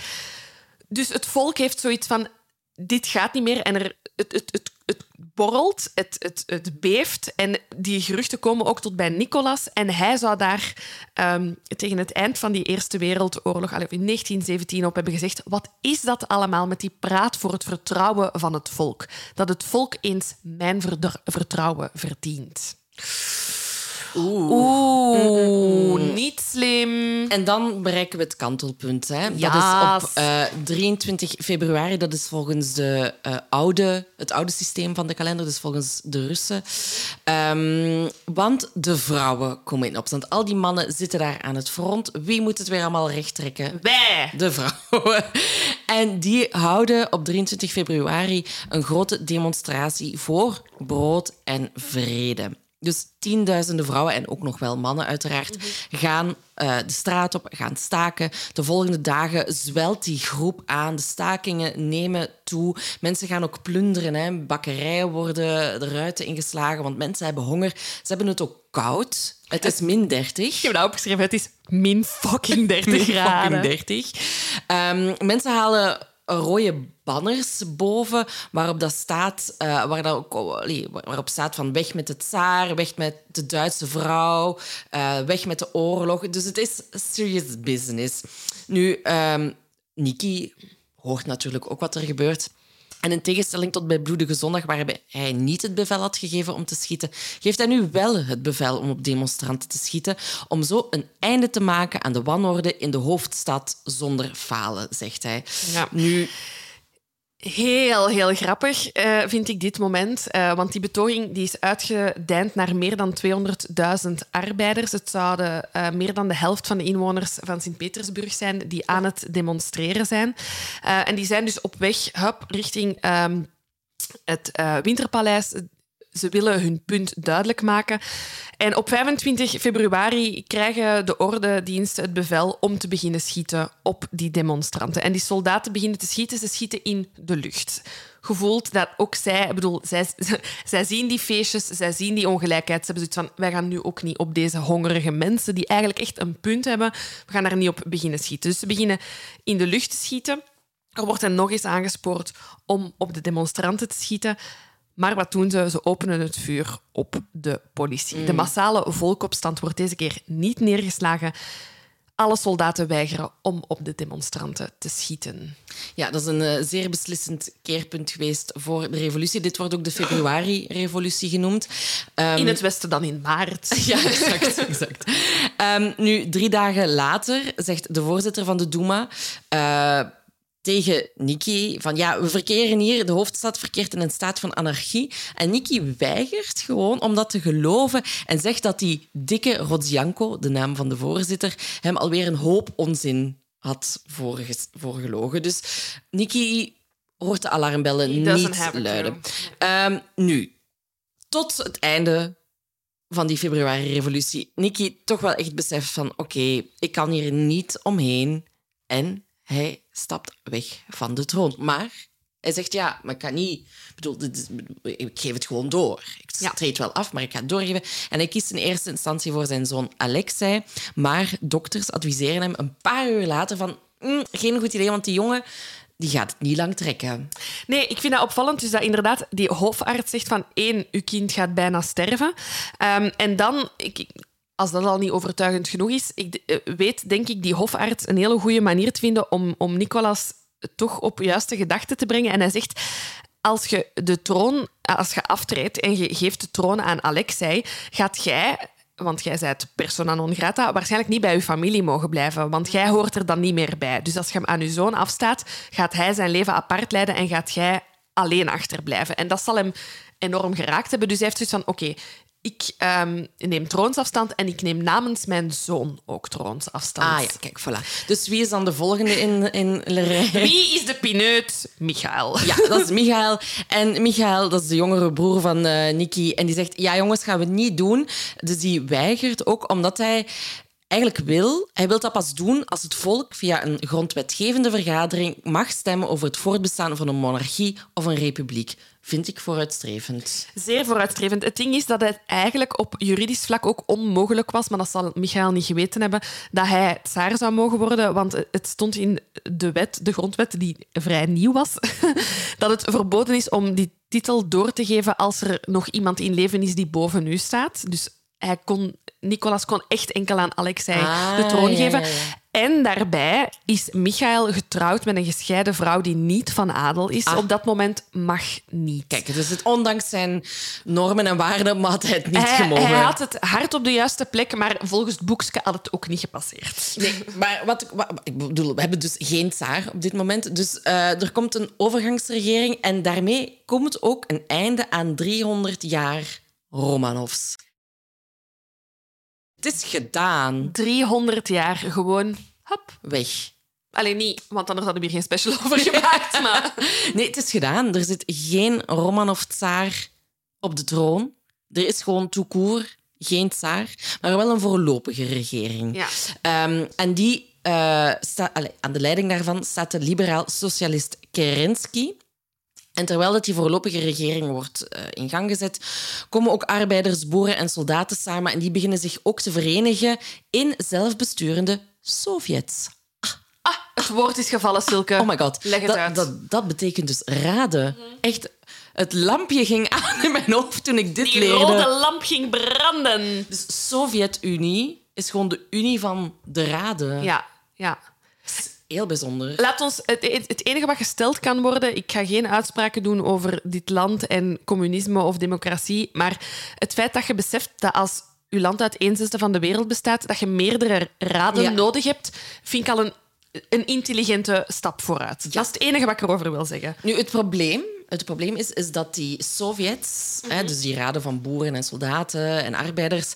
Dus het volk heeft zoiets van: dit gaat niet meer. En er, het, het, het, het borrelt, het, het, het beeft. En die geruchten komen ook tot bij Nicolas. En hij zou daar um, tegen het eind van die Eerste Wereldoorlog, in 1917, op hebben gezegd: Wat is dat allemaal met die praat voor het vertrouwen van het volk? Dat het volk eens mijn vertrouwen verdient. Oeh. Oeh, niet slim. En dan bereiken we het kantelpunt. Hè? Dat is op uh, 23 februari. Dat is volgens de, uh, oude, het oude systeem van de kalender, dus volgens de Russen. Um, want de vrouwen komen in opstand. Al die mannen zitten daar aan het front. Wie moet het weer allemaal recht trekken? Wij! De vrouwen. En die houden op 23 februari een grote demonstratie voor brood en vrede. Dus tienduizenden vrouwen en ook nog wel mannen uiteraard gaan uh, de straat op, gaan staken. De volgende dagen zwelt die groep aan. De stakingen nemen toe. Mensen gaan ook plunderen. Hè. Bakkerijen worden de ruiten ingeslagen, want mensen hebben honger. Ze hebben het ook koud. Het is min 30. Ik heb het opgeschreven. Het is min fucking 30 min graden. Fucking 30. Um, mensen halen rode banners boven waarop dat staat, uh, waar dat ook, waarop staat van weg met het tsaar, weg met de Duitse vrouw, uh, weg met de oorlog. Dus het is serious business. Nu, um, Nikki hoort natuurlijk ook wat er gebeurt. En in tegenstelling tot bij Bloedige Zondag, waarbij hij niet het bevel had gegeven om te schieten, geeft hij nu wel het bevel om op demonstranten te schieten, om zo een einde te maken aan de wanorde in de hoofdstad zonder falen, zegt hij. Ja. Nu, Heel, heel grappig uh, vind ik dit moment. Uh, want die betoging die is uitgedijnd naar meer dan 200.000 arbeiders. Het zouden uh, meer dan de helft van de inwoners van Sint-Petersburg zijn die aan het demonstreren zijn. en die zijn dus op weg hup, richting um, het Winterpaleis ze willen hun punt duidelijk maken. En op 25 februari krijgen de orde-diensten het bevel om te beginnen schieten op die demonstranten. En die soldaten beginnen te schieten, ze schieten in de lucht. Gevoeld dat ook zij, bedoel, zij, zij zien die feestjes, zij zien die ongelijkheid. Ze hebben zoiets van, wij gaan nu ook niet op deze hongerige mensen die eigenlijk echt een punt hebben, we gaan daar niet op beginnen schieten. Dus ze beginnen in de lucht te schieten. Er wordt hen nog eens aangespoord om op de demonstranten te schieten. Maar wat doen ze? Ze openen het vuur op de politie. De massale volkopstand wordt deze keer niet neergeslagen. Alle soldaten weigeren om op de demonstranten te schieten. Ja, dat is een uh, zeer beslissend keerpunt geweest voor de revolutie. Dit wordt ook de februari-revolutie genoemd. Um, in het westen dan in maart. Ja, exact. exact. Um, nu, drie dagen later zegt de voorzitter van de Duma... Uh, tegen Nikki van ja, we verkeren hier, de hoofdstad verkeert in een staat van anarchie. En Nikki weigert gewoon om dat te geloven en zegt dat die dikke Rodzianko, de naam van de voorzitter, hem alweer een hoop onzin had voorgelogen. Dus Nikki hoort de alarmbellen niet luiden. Um, nu, tot het einde van die februari-revolutie, Nikki toch wel echt beseft van oké, ik kan hier niet omheen. En hij stapt weg van de troon. Maar hij zegt, ja, maar ik kan niet... Ik bedoel, ik geef het gewoon door. Ik ja. treed wel af, maar ik ga het doorgeven. En hij kiest in eerste instantie voor zijn zoon Alexei. Maar dokters adviseren hem een paar uur later van... Mm, geen goed idee, want die jongen die gaat het niet lang trekken. Nee, ik vind dat opvallend. Dus dat inderdaad die hofarts zegt van één, uw kind gaat bijna sterven. Um, en dan, ik, als dat al niet overtuigend genoeg is, ik eh, weet denk ik die hofarts een hele goede manier te vinden om, om Nicolas toch op juiste gedachten te brengen. En hij zegt, als je de troon, als je aftreedt en je geeft de troon aan Alexei, gaat jij want jij bent persona non grata, waarschijnlijk niet bij je familie mogen blijven, want jij hoort er dan niet meer bij. Dus als je hem aan je zoon afstaat, gaat hij zijn leven apart leiden en gaat jij alleen achterblijven. En dat zal hem enorm geraakt hebben. Dus hij heeft zoiets van, oké, ik um, neem troonsafstand en ik neem namens mijn zoon ook troonsafstand. Ah ja, kijk, voilà. Dus wie is dan de volgende in, in de rij? Wie is de pineut? Michael. Ja, dat is Michael. En Michael, dat is de jongere broer van uh, Nicky. En die zegt, ja jongens, gaan we niet doen. Dus die weigert ook, omdat hij eigenlijk wil. Hij wil dat pas doen als het volk via een grondwetgevende vergadering mag stemmen over het voortbestaan van een monarchie of een republiek. Vind ik vooruitstrevend. Zeer vooruitstrevend. Het ding is dat het eigenlijk op juridisch vlak ook onmogelijk was, maar dat zal Michael niet geweten hebben, dat hij tsaar zou mogen worden. Want het stond in de wet, de grondwet, die vrij nieuw was, dat het verboden is om die titel door te geven als er nog iemand in leven is die boven u staat. Dus hij kon, Nicolas kon echt enkel aan Alexei ah, de troon geven. En daarbij is Michael getrouwd met een gescheiden vrouw die niet van adel is. Ah. Op dat moment mag niet. Kijk, dus het, ondanks zijn normen en waarden had hij het niet hij, gemogen. Hij had het hart op de juiste plek, maar volgens het boekje had het ook niet gepasseerd. Nee, maar wat, wat, ik bedoel, we hebben dus geen tsaar op dit moment. Dus uh, er komt een overgangsregering en daarmee komt ook een einde aan 300 jaar Romanovs. Het is gedaan. 300 jaar gewoon hop, weg. Alleen niet, want anders hadden we hier geen special over gemaakt. Maar... nee, het is gedaan. Er zit geen Romanov-tsaar op de troon. Er is gewoon toekoer, geen tsaar, maar wel een voorlopige regering. Ja. Um, en die, uh, sta, allez, aan de leiding daarvan staat de liberaal-socialist Kerensky. En terwijl dat die voorlopige regering wordt uh, in gang gezet, komen ook arbeiders, boeren en soldaten samen en die beginnen zich ook te verenigen in zelfbesturende Sovjets. Ah, ah het woord is gevallen, Silke. Oh my god. Leg het dat, uit. Dat, dat betekent dus raden. Echt, het lampje ging aan in mijn hoofd toen ik dit Die leerde. Die rode lamp ging branden. Dus Sovjet-Unie is gewoon de unie van de raden. Ja, ja heel bijzonder. Laat ons, het, het enige wat gesteld kan worden, ik ga geen uitspraken doen over dit land en communisme of democratie, maar het feit dat je beseft dat als je land uit een zesde van de wereld bestaat, dat je meerdere raden nodig hebt, vind ik al een, een intelligente stap vooruit. Dat is het enige wat ik erover wil zeggen. Nu, het probleem het probleem is, is dat die Sovjets, hè, dus die raden van boeren en soldaten en arbeiders,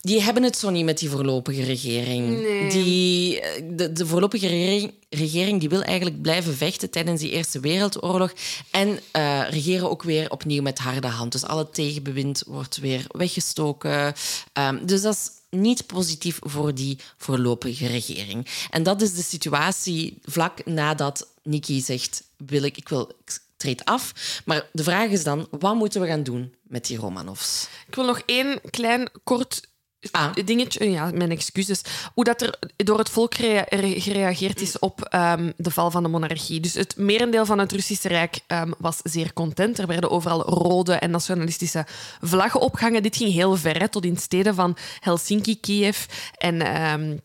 die hebben het zo niet met die voorlopige regering. Die, de, de voorlopige regering, regering die wil eigenlijk blijven vechten tijdens die Eerste Wereldoorlog en eh, regeren ook weer opnieuw met harde hand. Dus alle tegenbewind wordt weer weggestoken. Ehm, dus dat is niet positief voor die voorlopige regering. En dat is de situatie vlak nadat Nikki zegt: wil ik, ik wil ik treed af. Maar de vraag is dan: wat moeten we gaan doen met die Romanovs? Ik wil nog één klein kort Ah. dingetje, ja, mijn excuses. Hoe dat er door het volk rea- re- gereageerd is op ehm, de val van de monarchie. Dus het merendeel van het Russische Rijk ehm, was zeer content. Er werden overal rode en nationalistische vlaggen opgehangen. Dit ging heel ver, hè, tot in steden van Helsinki, Kiev en ehm,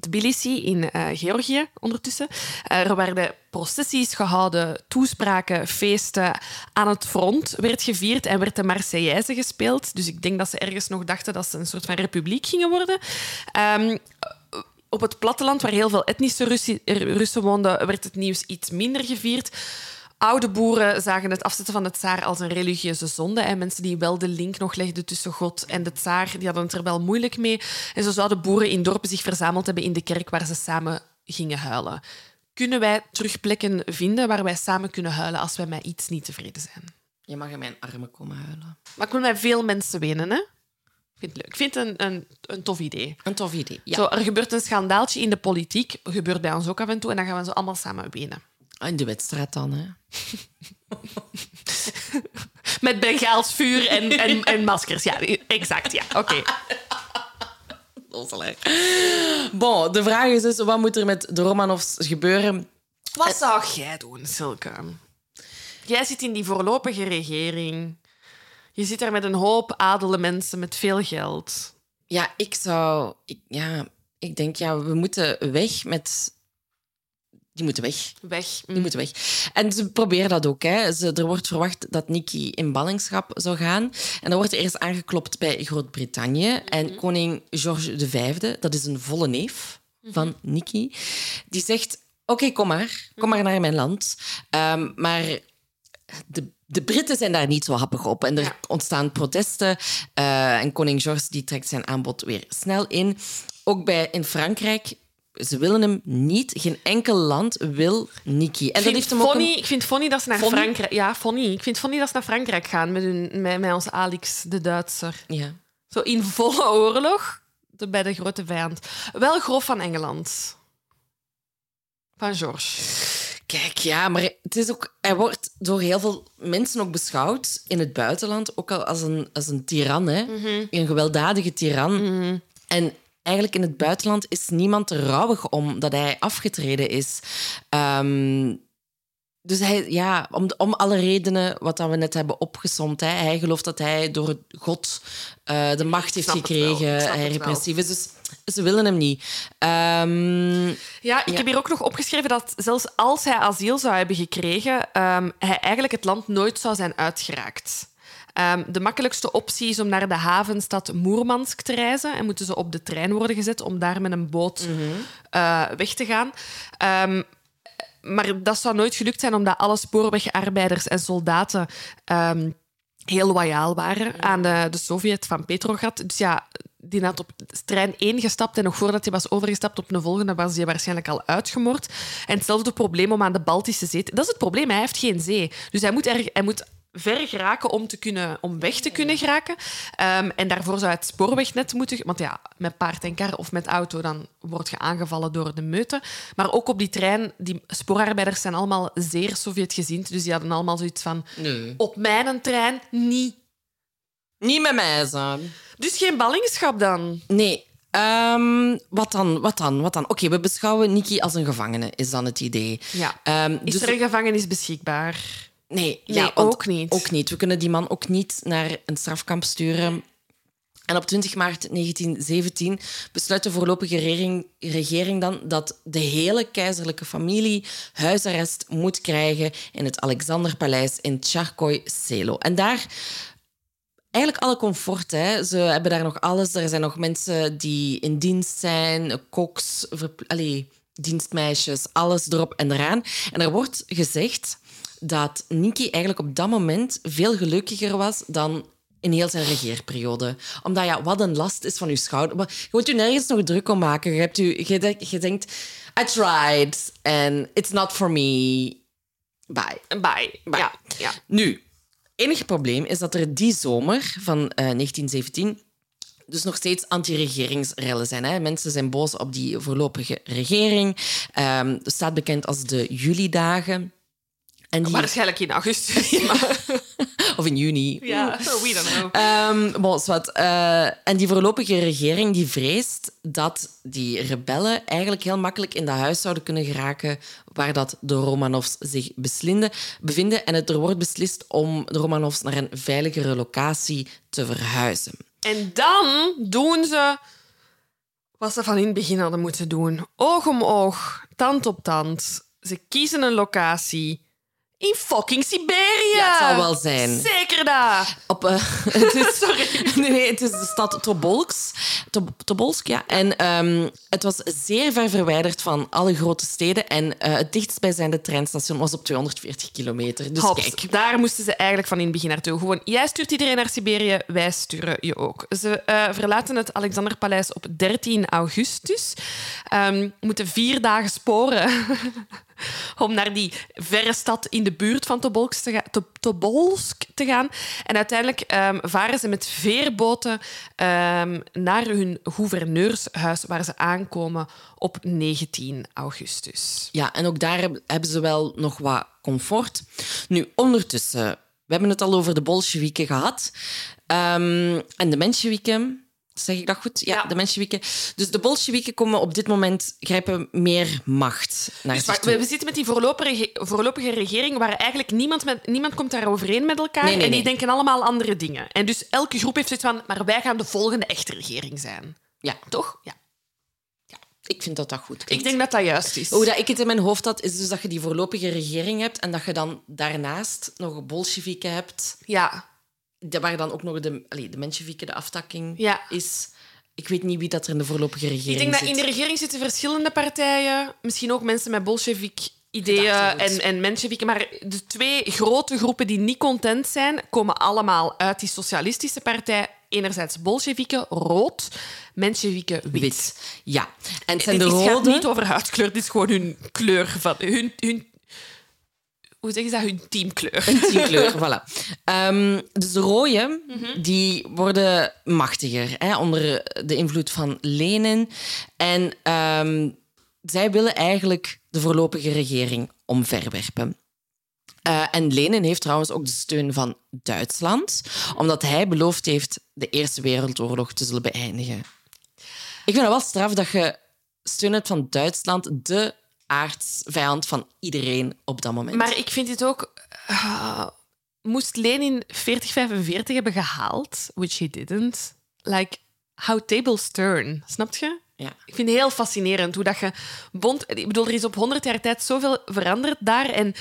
Tbilisi in eh, Georgië ondertussen. Eh, er werden processies gehouden, toespraken, feesten. Aan het front werd gevierd en werd de Marseillaise gespeeld. Dus ik denk dat ze ergens nog dachten dat ze een soort van republiek gingen worden. Ehm, op het platteland, waar heel veel etnische Russen woonden, werd het nieuws iets minder gevierd. Oude boeren zagen het afzetten van de tsaar als een religieuze zonde. En mensen die wel de link nog legden tussen God en de tsaar, die hadden het er wel moeilijk mee. En zo zouden boeren in dorpen zich verzameld hebben in de kerk waar ze samen gingen huilen. Kunnen wij terug plekken vinden waar wij samen kunnen huilen als wij met iets niet tevreden zijn? Je mag in mijn armen komen huilen. Maar ik wil met veel mensen wenen, hè? Ik vind het leuk. Ik vind het een, een, een tof idee. Een tof idee. Ja. Zo, er gebeurt een schandaaltje in de politiek, gebeurt bij ons ook af en toe, en dan gaan we zo allemaal samen wenen. In de wedstrijd dan, hè? Met Bengaals vuur en, en, en maskers. Ja, exact. Ja, oké. Onnozelaar. Bon, de vraag is dus, wat moet er met de Romanovs gebeuren? Wat zou jij doen, Silke? Jij zit in die voorlopige regering. Je zit daar met een hoop adele mensen met veel geld. Ja, ik zou... Ik, ja, ik denk, ja, we moeten weg met... Die moeten weg. Weg. Die moeten weg. En ze proberen dat ook. Hè. Ze, er wordt verwacht dat Nikki in ballingschap zou gaan. En dan wordt er eerst aangeklopt bij Groot-Brittannië. En koning George V, dat is een volle neef van Nikki, die zegt... Oké, kom maar. Kom maar naar mijn land. Ehm, maar de, de Britten zijn daar niet zo happig op. En er Ja. ontstaan protesten. Eh, en koning George die trekt zijn aanbod weer snel in. Ook bij, in Frankrijk... Ze willen hem niet. Geen enkel land wil Nikki. En Ik dat vind, heeft hem ook... funny, een- ik vind funny dat ze naar Funny? Frankrijk... Ja, funny. Ik vind funny dat ze naar Frankrijk gaan met, hun, met, met onze Alex, de Duitser. Ja. Zo in volle oorlog de- bij de grote vijand. Wel grof van Engeland. Van George. Kijk, ja, maar het is ook, hij wordt door heel veel mensen ook beschouwd in het buitenland ook al als een, als een tiran, hè? een gewelddadige tiran. En eigenlijk in het buitenland is niemand er rouwig om dat hij afgetreden is. Ehm, dus hij, ja, om, om alle redenen wat dat we net hebben opgesomd. Hè. Hij gelooft dat hij door God eh, de macht heeft gekregen. Hij repressief is. Dus ze willen hem niet. Ehm, Ja, ik Ja. heb hier ook nog opgeschreven dat zelfs als hij asiel zou hebben gekregen, ehm, hij eigenlijk het land nooit zou zijn uitgeraakt. Ehm, de makkelijkste optie is om naar de havenstad Moermansk te reizen. En moeten ze op de trein worden gezet om daar met een boot eh, weg te gaan. Ehm, maar dat zou nooit gelukt zijn, omdat alle spoorwegarbeiders en soldaten ehm, heel loyaal waren aan de, de Sovjet van Petrograd. Dus ja, die had op trein 1 gestapt en nog voordat hij was overgestapt op een volgende was hij waarschijnlijk al uitgemoord. En hetzelfde probleem om aan de Baltische Zee... Dat is het probleem, hij heeft geen zee. Dus hij moet, er, hij moet ver geraken om, te kunnen, om weg te kunnen geraken. Ehm, en daarvoor zou het spoorwegnet moeten... Want ja, met paard en kar of met auto, dan word je aangevallen door de meute. Maar ook op die trein, die spoorarbeiders zijn allemaal zeer Sovjetgezind. Dus die hadden allemaal zoiets van... nee. Op mijn trein niet. Niet met mij, zo. Dus geen ballingschap dan? Nee. Ehm, wat dan? Wat dan? Wat dan? Oké, we beschouwen Nikki als een gevangene, is dan het idee. Ja. Ehm, Is dus- er een gevangenis beschikbaar? Nee, ja, ook niet. Ook niet. We kunnen die man ook niet naar een strafkamp sturen. En op 20 maart 1917 besluit de voorlopige regering, regering dan dat de hele keizerlijke familie huisarrest moet krijgen in het Alexanderpaleis in Tcharkoy Selo. En daar eigenlijk alle comfort. Hè. Ze hebben daar nog alles. Er zijn nog mensen die in dienst zijn, koks, allee, dienstmeisjes, alles erop en eraan. En er wordt gezegd dat Nicky eigenlijk op dat moment veel gelukkiger was dan in heel zijn regeerperiode. Omdat ja, wat een last is van uw schouder. Maar je moet je nergens nog druk om maken. Je, hebt u, je, denk- je denkt, I tried and it's not for me. Bye. Bye. Ja, ja. Nu, enige probleem is dat er die zomer van eh, 1917 dus nog steeds anti-regeringsrellen zijn. Hè? Mensen zijn boos op die voorlopige regering. Het staat bekend als de juli-dagen. En die, Waarschijnlijk in augustus. Maar, of in juni. ja, we don't know. Bon, zwart. Eh, en die voorlopige regering die vreest dat die rebellen eigenlijk heel makkelijk in dat huis zouden kunnen geraken waar dat de Romanovs zich beslinden, bevinden. En het, er wordt beslist om de Romanovs naar een veiligere locatie te verhuizen. En dan doen ze wat ze van in het begin hadden moeten doen. Oog om oog, tand op tand. Ze kiezen een locatie in fucking Siberië. Ja, het zal wel zijn. Zeker dat. Op, eh, het is, Sorry. Nee, het is de stad Tobolsk. Tob- Tobolsk, ja. En ehm, het was zeer ver verwijderd van alle grote steden. En eh, het dichtstbijzijnde treinstation was op 240 kilometer. Dus Hops, kijk, daar moesten ze eigenlijk van in het begin naartoe. Gewoon, jij stuurt iedereen naar Siberië, wij sturen je ook. Ze eh, verlaten het Alexanderpaleis op 13 augustus. Ehm, moeten vier dagen sporen om naar die verre stad in de buurt van Tobolsk te, Tobolsk te gaan. En uiteindelijk ehm, varen ze met veerboten ehm, naar hun gouverneurshuis, waar ze aankomen op 19 augustus. Ja, en ook daar heb- hebben ze wel nog wat comfort. Nu, ondertussen, we hebben het al over de Bolsjewieken gehad. En de Mensjewieken, zeg ik dat goed? Ja, Ja. de Mensjewieken. Dus de Bolsjewieken komen op dit moment, grijpen meer macht naar Dus toe. we, zitten met die voorlopige, voorlopige regering waar eigenlijk niemand, met, niemand komt daar overeen met elkaar. Nee, nee, en die nee. denken allemaal andere dingen. En dus elke groep heeft zoiets van, maar wij gaan de volgende echte regering zijn. Ja, Toch? Ja. ik vind dat dat goed Ik klinkt. denk dat dat juist is. Hoe dat ik het in mijn hoofd had, is dus dat je die voorlopige regering hebt en dat je dan daarnaast nog Bolsjewieken hebt, Ja. Waar dan ook nog de, allee, de de aftakking, Ja. is. Ik weet niet wie dat er in de voorlopige regering Ik denk dat zit. in de regering zitten verschillende partijen. Misschien ook mensen met bolshevik-ideeën Gedachtegoed. en, en. Maar de twee grote groepen die niet content zijn, komen allemaal uit die socialistische partij. Enerzijds bolsjewieken, rood, mensjewieken, wit. Wit. Ja. En het zijn Dit de is- gaat rode... niet over huidkleur, dit is gewoon hun kleur van hun... hun hoe zeggen ze dat? Hun teamkleur. Tien kleur, voilà. Ehm, dus de rode, Mhm. die worden machtiger hè, onder de invloed van Lenin. En ehm, zij willen eigenlijk de voorlopige regering omverwerpen. Eh, en Lenin heeft trouwens ook de steun van Duitsland, omdat hij beloofd heeft de Eerste Wereldoorlog te zullen beëindigen. Ik vind het wel straf dat je steun hebt van Duitsland, de aardsvijand van iedereen op dat moment. Maar ik vind dit ook... ah, moest Lenin 4045 hebben gehaald, which he didn't, like, how tables turn, snap je? ja. Ik vind het heel fascinerend hoe dat je bond... Ik bedoel, er is op 100 jaar tijd zoveel veranderd daar en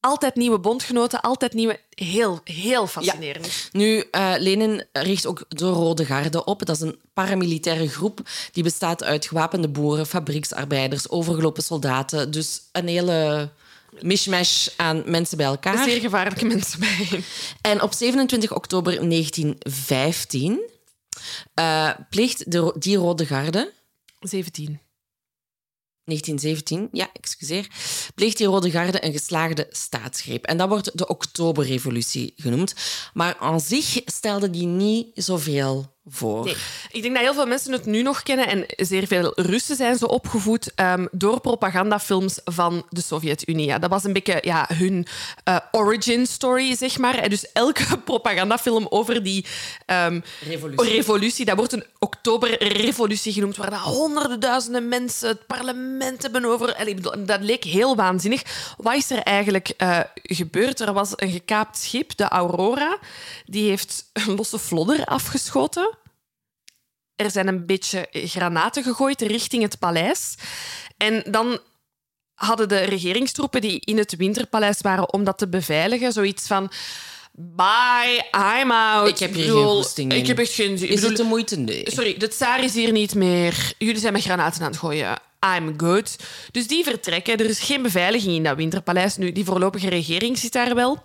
altijd nieuwe bondgenoten, altijd nieuwe... Heel, heel fascinerend. Nu, eh, Lenin richt ook de Rode Garde op. Dat is een paramilitaire groep die bestaat uit gewapende boeren, fabrieksarbeiders, overgelopen soldaten. Dus een hele mishmash aan mensen bij elkaar. Zeer gevaarlijke mensen bij. En op 27 oktober 1915 eh, pleegt de, die Rode Garde 17. 1917, ja, excuseer, pleegt die Rode Garde een geslaagde staatsgreep. En dat wordt de Oktoberrevolutie genoemd. Maar aan zich stelde die niet zoveel voor. Nee. Ik denk dat heel veel mensen het nu nog kennen en zeer veel Russen zijn zo opgevoed ehm, door propagandafilms van de Sovjet-Unie. Ja, dat was een beetje ja, hun eh, origin story, zeg maar. En dus elke propagandafilm over die ehm, Revolutie. revolutie, dat wordt een oktoberrevolutie genoemd, waar dat honderden duizenden mensen het parlement hebben over... Ik bedoel, dat leek heel waanzinnig. Wat is er eigenlijk eh, gebeurd? Er was een gekaapt schip, de Aurora. Die heeft een losse vlodder afgeschoten. Er zijn een beetje granaten gegooid richting het paleis. En dan hadden de regeringstroepen die in het Winterpaleis waren om dat te beveiligen, zoiets van... Bye, I'm out. Ik heb hier bedoel, geen goesting in. Ik heb echt geen Is bedoel, het de moeite? Nee. Sorry, de tsaar is hier niet meer. Jullie zijn met granaten aan het gooien. I'm good. Dus die vertrekken. Er is geen beveiliging in dat winterpaleis. Nu, die voorlopige regering zit daar wel.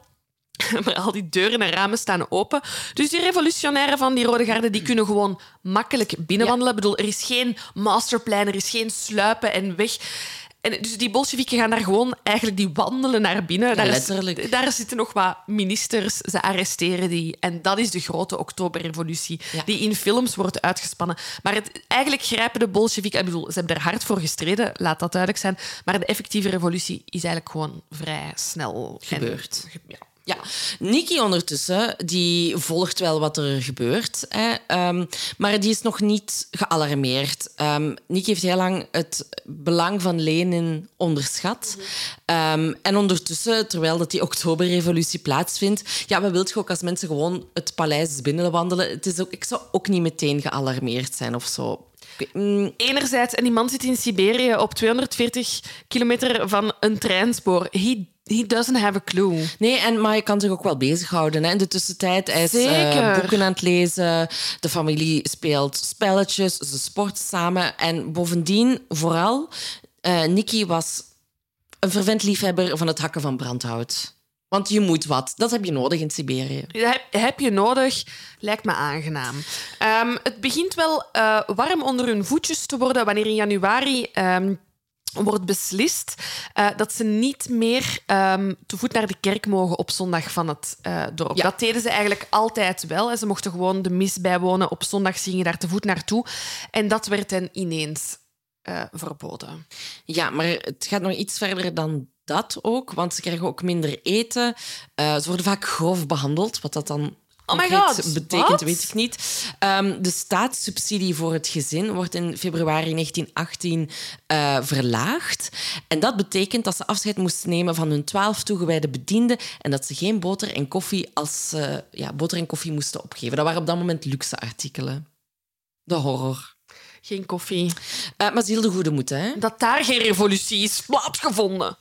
Maar al die deuren en ramen staan open. Dus die revolutionairen van die Rode Garde die kunnen gewoon makkelijk binnenwandelen. Ik bedoel, er is geen masterplan, er is geen sluipen en weg. En dus die Bolsjewieken gaan daar gewoon eigenlijk die wandelen naar binnen. daar, is- letterlijk. daar zitten nog wat ministers, ze arresteren die. En dat is de grote oktoberrevolutie, Ja. die in films wordt uitgespannen. Maar het, eigenlijk grijpen de Bolsjewieken... Ik bedoel, ze hebben er hard voor gestreden, laat dat duidelijk zijn. Maar de effectieve revolutie is eigenlijk gewoon vrij snel Gebeurd. ge- ja. Ja, Nikki ondertussen, die volgt wel wat er gebeurt. Hè, ehm, maar die is nog niet gealarmeerd. Nikki heeft heel lang het belang van Lenin onderschat. Ehm, en ondertussen, terwijl dat die oktoberrevolutie plaatsvindt... Ja, wilt je ook als mensen gewoon het paleis binnenwandelen? Het is ook, ik zou ook niet meteen gealarmeerd zijn of zo. Mm, Enerzijds, en die man zit in Siberië op 240 kilometer van een treinspoor. He, he doesn't have a clue. Nee, en, maar je kan zich ook wel bezighouden. Hè. In de tussentijd is Zeker. boeken aan het lezen. De familie speelt spelletjes. Ze sport samen. En bovendien, vooral, eh Nicky was een fervent liefhebber van het hakken van brandhout. Want je moet wat. Dat heb je nodig in Siberië. Dat heb, heb je nodig, lijkt me aangenaam. Ehm, het begint wel eh, warm onder hun voetjes te worden wanneer in januari ehm, wordt beslist eh, dat ze niet meer ehm, te voet naar de kerk mogen op zondag van het eh, dorp. Ja. Dat deden ze eigenlijk altijd wel. Ze mochten gewoon de mis bijwonen. Op zondag gingen daar te voet naartoe. En dat werd hen ineens eh, verboden. Ja, maar het gaat nog iets verder dan dat ook. Want ze krijgen ook minder eten. Ze worden vaak grof behandeld. Wat dat dan Oh my God, betekent, weet ik niet. Ehm, de staatssubsidie voor het gezin wordt in februari 1918 eh, verlaagd. En dat betekent dat ze afscheid moesten nemen van hun twaalf toegewijde bedienden en dat ze geen boter en koffie als ze ja, boter en koffie moesten opgeven. Dat waren op dat moment luxe artikelen. De horror. Geen koffie. Eh, maar ze hielden goede moed, hè? dat daar geen revolutie is plaatsgevonden.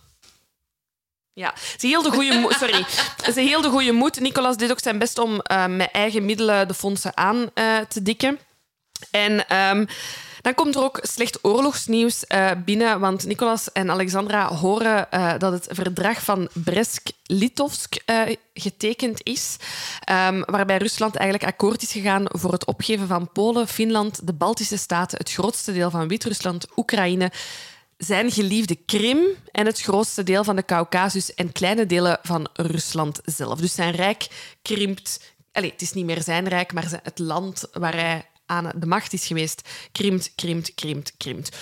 Ja, ze hielden goede moed. Sorry. Ze hielden goede moed. Nicolas deed ook zijn best om eh, met eigen middelen de fondsen aan eh, te dikken. En ehm, dan komt er ook slecht oorlogsnieuws eh, binnen, want Nicolas en Alexandra horen dat het verdrag van Brest-Litovsk eh, getekend is, ehm, waarbij Rusland eigenlijk akkoord is gegaan voor het opgeven van Polen, Finland, de Baltische Staten, het grootste deel van Wit-Rusland, Oekraïne, zijn geliefde Krim en het grootste deel van de Caucasus en kleine delen van Rusland zelf. Dus zijn rijk krimpt. Allee, het is niet meer zijn rijk, maar het land waar hij aan de macht is geweest, krimpt, krimpt, krimpt, krimpt.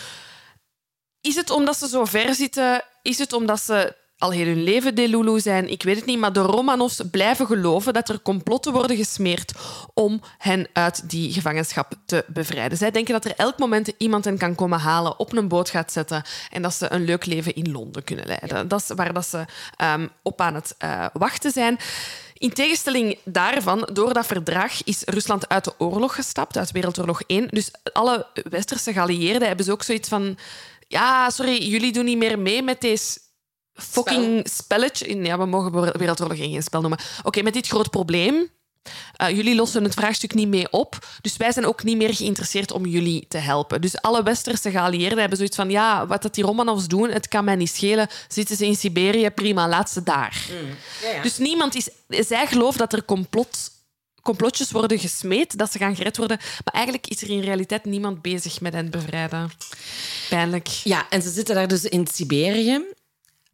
Is het omdat ze zo ver zitten? Is het omdat ze al heel hun leven Delulu zijn? Ik weet het niet, maar de Romanovs blijven geloven dat er complotten worden gesmeerd om hen uit die gevangenschap te bevrijden. Zij denken dat er elk moment iemand hen kan komen halen, op een boot gaat zetten en dat ze een leuk leven in Londen kunnen leiden. Dat is waar dat ze ehm, op aan het eh, wachten zijn. In tegenstelling daarvan, door dat verdrag is Rusland uit de oorlog gestapt, uit Wereldoorlog 1. Dus alle westerse geallieerden hebben ze ook zoiets van... Ja, sorry, jullie doen niet meer mee met deze fucking spelletje. Ja, we mogen Wereldoorlog 1 geen spel noemen. Oké, met dit groot probleem. Uh, jullie lossen het vraagstuk niet mee op. Dus wij zijn ook niet meer geïnteresseerd om jullie te helpen. Dus alle westerse geallieerden hebben zoiets van... Ja, wat dat die Romanovs doen, het kan mij niet schelen. Zitten ze in Siberië, prima, laat ze daar. Ja, ja. Dus niemand is... Zij geloven dat er complot, complotjes worden gesmeed, dat ze gaan gered worden. Maar eigenlijk is er in realiteit niemand bezig met hen bevrijden. Pijnlijk. Ja, en ze zitten daar dus in Siberië.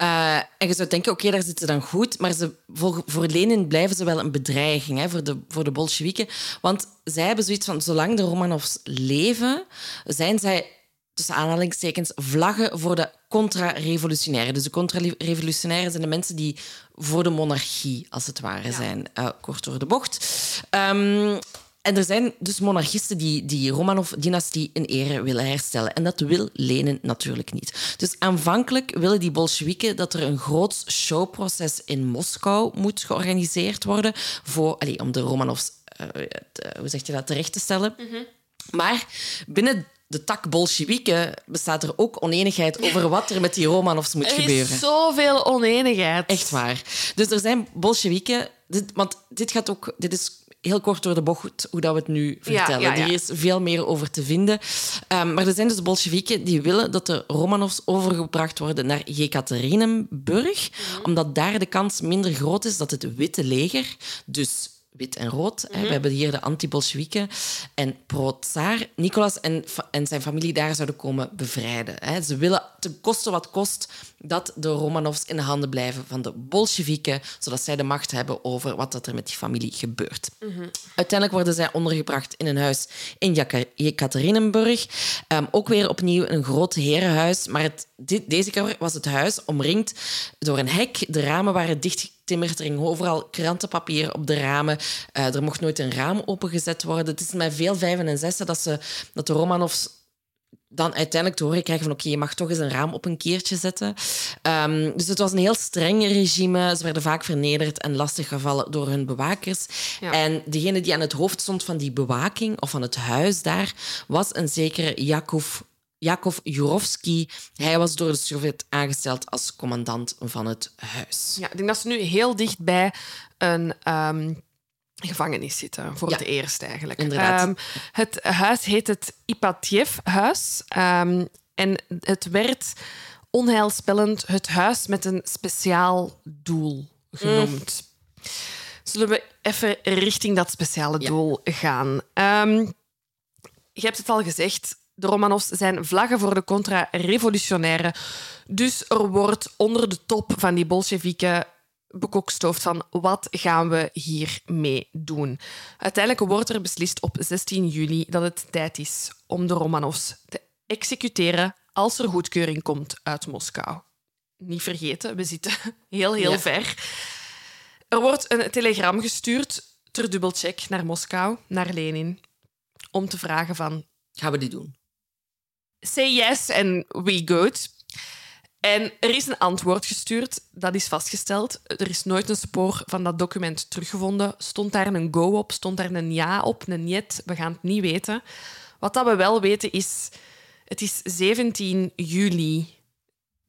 Uh, en je zou denken, oké, daar zitten ze dan goed. Maar ze, voor, voor Lenin blijven ze wel een bedreiging hè, voor de, voor de Bolsjewieken. Want zij hebben zoiets van, zolang de Romanovs leven, zijn zij, tussen aanhalingstekens, vlaggen voor de contra-revolutionairen. Dus de contra-revolutionairen zijn de mensen die voor de monarchie, als het ware, ja. zijn. Uh, kort door de bocht. Um, en er zijn dus monarchisten die die Romanov-dynastie in ere willen herstellen. En dat wil Lenin natuurlijk niet. Dus aanvankelijk willen die Bolsjewieken dat er een groot showproces in Moskou moet georganiseerd worden voor, allez, om de Romanovs, uh, te, hoe zeg je dat, terecht te stellen. Mm -hmm. Maar binnen de tak Bolsjewieken bestaat er ook oneenigheid over wat er met die Romanovs moet gebeuren. Er is zoveel oneenigheid. Echt waar. Dus er zijn Bolsjewieken, dit, want dit gaat ook, dit is heel kort door de bocht hoe dat we het nu vertellen. ja, ja. Hier is veel meer over te vinden. Ehm, maar er zijn dus Bolsjewieken die willen dat de Romanovs overgebracht worden naar Jekaterinenburg, Mhm. omdat daar de kans minder groot is dat het witte leger, dus wit en rood, hè, Mhm. we hebben hier de anti-Bolsjewieken en pro-tsaar, Nicolas en, en zijn familie daar zouden komen bevrijden. Hè. Ze willen ten koste wat kost dat de Romanovs in de handen blijven van de Bolsjewieken, zodat zij de macht hebben over wat dat er met die familie gebeurt. Uiteindelijk worden zij ondergebracht in een huis in Jekaterinenburg. Ehm, ook weer opnieuw een groot herenhuis. Maar dit, deze keer was het huis omringd door een hek. De ramen waren dichtgetimmerd. Er hing overal krantenpapier op de ramen. Eh, er mocht nooit een raam opengezet worden. Het is met veel vijven en zessen dat, ze, dat de Romanovs dan uiteindelijk te horen krijgen van oké, je mag toch eens een raam op een keertje zetten. Ehm, dus het was een heel streng regime. Ze werden vaak vernederd en lastiggevallen door hun bewakers. Ja. En degene die aan het hoofd stond van die bewaking, of van het huis daar, was een zekere Jakov, Jakov Jurovski. Hij was door de Sovjet aangesteld als commandant van het huis. Ja, ik denk dat ze nu heel dicht bij een ehm, gevangenis zitten, voor Ja. het eerst eigenlijk. Inderdaad. Ehm, het huis heet het Ipatjev-huis. Ehm, en het werd onheilspellend het huis met een speciaal doel genoemd. Zullen we even richting dat speciale Ja. doel gaan? Ehm, je hebt het al gezegd, de Romanovs zijn vlaggen voor de contra-revolutionaire. Dus er wordt onder de top van die Bolsjewieken bekokstoofd van wat gaan we hiermee doen. Uiteindelijk wordt er beslist op 16 juli dat het tijd is om de Romanovs te executeren als er goedkeuring komt uit Moskou. Niet vergeten, we zitten heel, heel Ja. ver. Er wordt een telegram gestuurd ter dubbelcheck naar Moskou, naar Lenin, om te vragen van Gaan we dit doen? say yes and we good. En er is een antwoord gestuurd, dat is vastgesteld. Er is nooit een spoor van dat document teruggevonden. Stond daar een go op, stond daar een ja op, een niet, we gaan het niet weten. Wat dat we wel weten is, het is 17 juli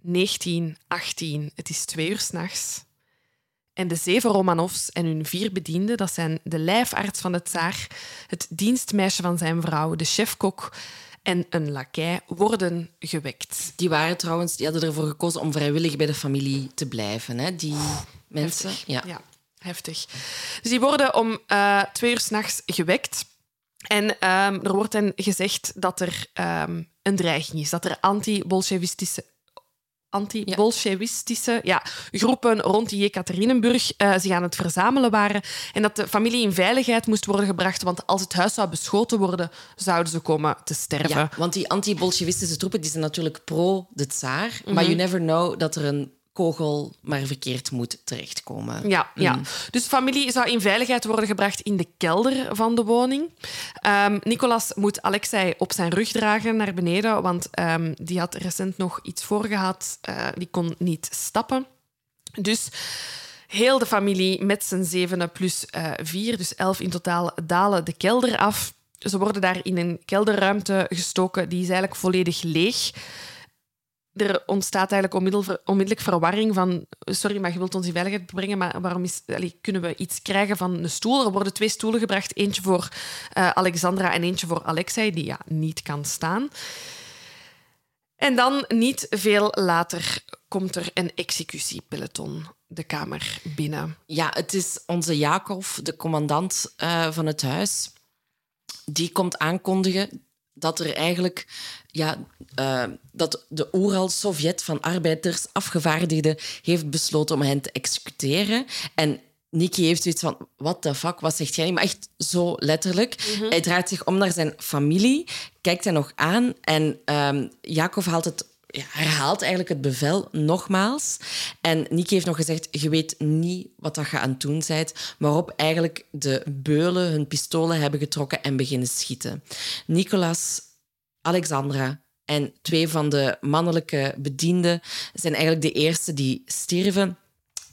1918, het is twee uur s'nachts. En de zeven Romanovs en hun vier bedienden, dat zijn de lijfarts van de tsaar, het dienstmeisje van zijn vrouw, de chefkok en een lakij, worden gewekt. Die waren trouwens, die hadden ervoor gekozen om vrijwillig bij de familie te blijven. Hè? Die mensen. Ja. Ja, heftig. Dus die worden om eh, twee uur s'nachts gewekt. En ehm, er wordt hen gezegd dat er ehm, een dreiging is, dat er anti-bolsjewistische anti-bolsjewistische ja, groepen rond die Jekaterinenburg eh, zich aan het verzamelen waren en dat de familie in veiligheid moest worden gebracht, want als het huis zou beschoten worden, zouden ze komen te sterven. Ja, want die anti-Bolsjewistische troepen die zijn natuurlijk pro de tsaar. Mhm. Maar you never know dat er een kogel maar verkeerd moet terechtkomen. Ja, ja. Dus de familie zou in veiligheid worden gebracht in de kelder van de woning. Ehm, Nicolas moet Alexei op zijn rug dragen naar beneden, want ehm, die had recent nog iets voorgehad. Eh, die kon niet stappen. Dus heel de familie met z'n zevenen plus eh, vier, dus elf in totaal, dalen de kelder af. Ze worden daar in een kelderruimte gestoken, die is eigenlijk volledig leeg er ontstaat eigenlijk onmiddel- onmiddellijk verwarring van... Sorry, maar je wilt ons in veiligheid brengen, maar waarom is, kunnen we iets krijgen van een stoel? Er worden twee stoelen gebracht, eentje voor eh, Alexandra en eentje voor Alexei, die ja, niet kan staan. En dan, niet veel later, komt er een executiepeloton de kamer binnen. Ja, het is onze Jacob, de commandant eh, van het huis. Die komt aankondigen dat er eigenlijk ja, eh, dat de Oeral-Sovjet van arbeiders afgevaardigden heeft besloten om hen te executeren. En Nicky heeft zoiets van, what the fuck, wat zegt jij? Maar echt zo letterlijk. Hij draait zich om naar zijn familie, kijkt hen nog aan en ehm Jacob haalt het herhaalt eigenlijk het bevel nogmaals. En Nicky heeft nog gezegd, je weet niet wat dat je aan het doen bent. Waarop eigenlijk de beulen hun pistolen hebben getrokken en beginnen schieten. Nicolas, Alexandra en twee van de mannelijke bedienden zijn eigenlijk de eerste die stierven.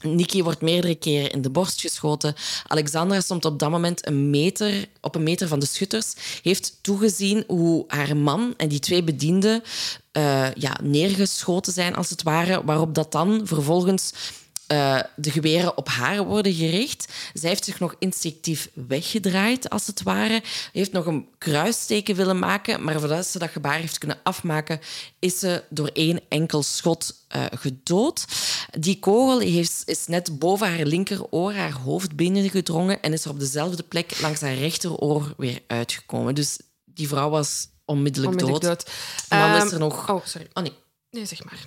Nikki wordt meerdere keren in de borst geschoten. Alexandra stond op dat moment een meter, op een meter van de schutters. Heeft toegezien hoe haar man en die twee bedienden eh, ja, neergeschoten zijn, als het ware. Waarop dat dan vervolgens eh, de geweren op haar worden gericht. Zij heeft zich nog instinctief weggedraaid, als het ware. Heeft nog een kruisteken willen maken, maar voordat ze dat gebaar heeft kunnen afmaken, is ze door één enkel schot uh, gedood. Die kogel is net boven haar linkeroor, haar hoofd binnengedrongen en is er op dezelfde plek langs haar rechteroor weer uitgekomen. Dus die vrouw was onmiddellijk, Onmiddellijk dood. dood. En dan is Ehm, er nog... Oh, sorry. Oh nee, Nee, zeg maar.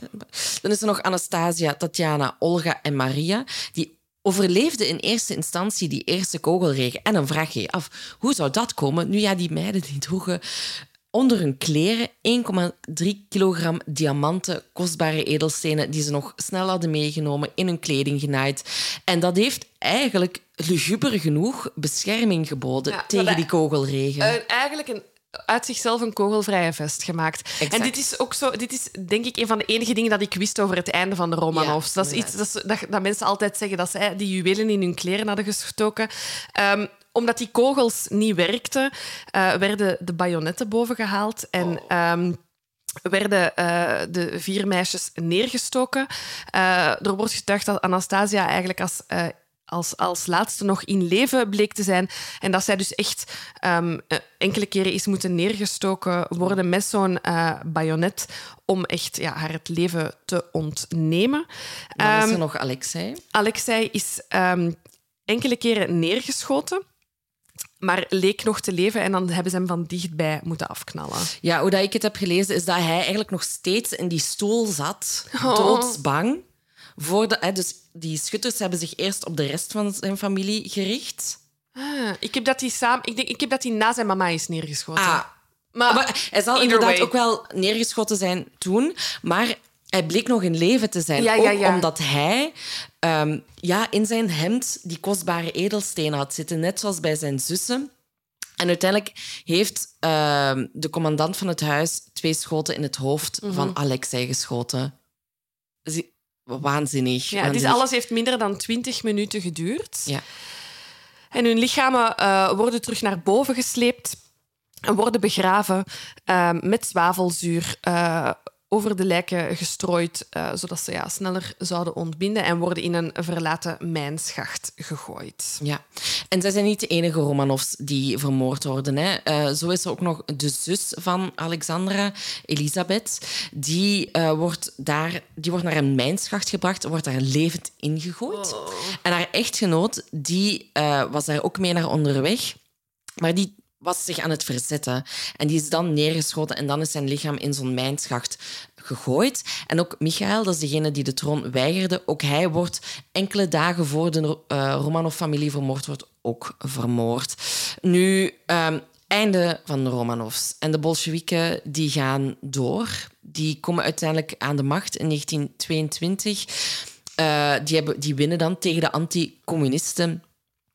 dan is er nog Anastasia, Tatjana, Olga en Maria. Die overleefden in eerste instantie die eerste kogelregen. En dan vraag je je af, hoe zou dat komen? Nu ja, die meiden die droegen onder hun kleren 1,3 kilogram diamanten, kostbare edelstenen, die ze nog snel hadden meegenomen, in hun kleding genaaid. En dat heeft eigenlijk luguber genoeg bescherming geboden Ja, tegen die kogelregen. Eh, eigenlijk een, uit zichzelf een kogelvrije vest gemaakt. Exact. En dit is ook zo, dit is denk ik een van de enige dingen dat ik wist over het einde van de Romanovs. Ja, dat is iets dat, ze- dat, dat mensen altijd zeggen dat zij die juwelen in hun kleren hadden gestoken. Ehm, omdat die kogels niet werkten, eh, werden de bajonetten bovengehaald en. ehm, werden eh, de vier meisjes neergestoken. Eh, er wordt getuigd dat Anastasia eigenlijk als, als, als laatste nog in leven bleek te zijn. En dat zij dus echt ehm, eh, enkele keren is moeten neergestoken worden met zo'n eh bajonet om echt ja, haar het leven te ontnemen. dan is Ehm, er nog Alexei. Alexei is ehm, enkele keren neergeschoten, maar leek nog te leven. En dan hebben ze hem van dichtbij moeten afknallen. Ja, hoe dat ik het heb gelezen, is dat hij eigenlijk nog steeds in die stoel zat, Oh. doodsbang. Voor de, dus die schutters hebben zich eerst op de rest van zijn familie gericht. Ah, ik, heb dat hij samen, ik, denk, ik heb dat hij na zijn mama is neergeschoten. Ah, maar, maar hij zal inderdaad way. ook wel neergeschoten zijn toen, maar hij bleek nog in leven te zijn. Ja, ja, ook ja. omdat hij ehm, ja, in zijn hemd die kostbare edelstenen had zitten, net zoals bij zijn zussen. En uiteindelijk heeft ehm, de commandant van het huis twee schoten in het hoofd Mhm. van Alexei geschoten. Waanzinnig. ja, waanzinnig. alles heeft minder dan 20 minuten geduurd. Ja. En hun lichamen eh, worden terug naar boven gesleept en worden begraven eh, met zwavelzuur eh, over de lijken gestrooid, eh, zodat ze ja, sneller zouden ontbinden en worden in een verlaten mijnschacht gegooid. Ja, en zij zijn niet de enige Romanovs die vermoord worden. Hè. Eh, zo is er ook nog de zus van Alexandra, Elisabeth. Die, eh, wordt daar, die wordt naar een mijnschacht gebracht, wordt daar levend ingegooid. En haar echtgenoot die, was daar ook mee naar onderweg. Maar die was zich aan het verzetten. En die is dan neergeschoten en dan is zijn lichaam in zo'n mijnschacht gegooid. En ook Michael, dat is degene die de troon weigerde, ook hij wordt enkele dagen voor de eh, Romanov-familie vermoord wordt, ook vermoord. Nu, ehm, einde van de Romanovs. En de Bolsjewieken die gaan door. Die komen uiteindelijk aan de macht in 1922. Eh, die, hebben, die winnen dan tegen de anti-communisten.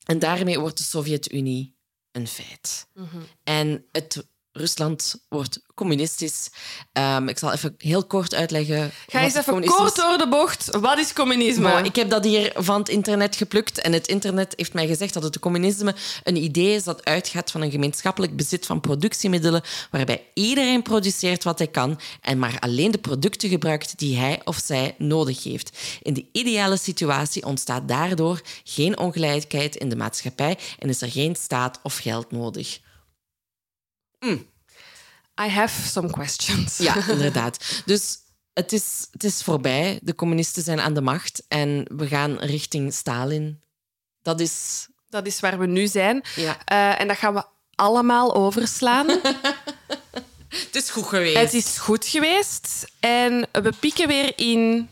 En daarmee wordt de Sovjet-Unie een feit. En het Rusland wordt communistisch. Ehm, ik zal even heel kort uitleggen. Ga eens even kort door de bocht. Wat is communisme? Maar ik heb dat hier van het internet geplukt en het internet heeft mij gezegd dat het communisme een idee is dat uitgaat van een gemeenschappelijk bezit van productiemiddelen waarbij iedereen produceert wat hij kan en maar alleen de producten gebruikt die hij of zij nodig heeft. In de ideale situatie ontstaat daardoor geen ongelijkheid in de maatschappij en is er geen staat of geld nodig. I have some questions. Ja, inderdaad. Dus het is, het is voorbij. De communisten zijn aan de macht en we gaan richting Stalin. Dat is Dat is waar we nu zijn. Ja. Eh, en dat gaan we allemaal overslaan. Het is goed geweest. Het is goed geweest. En we pieken weer in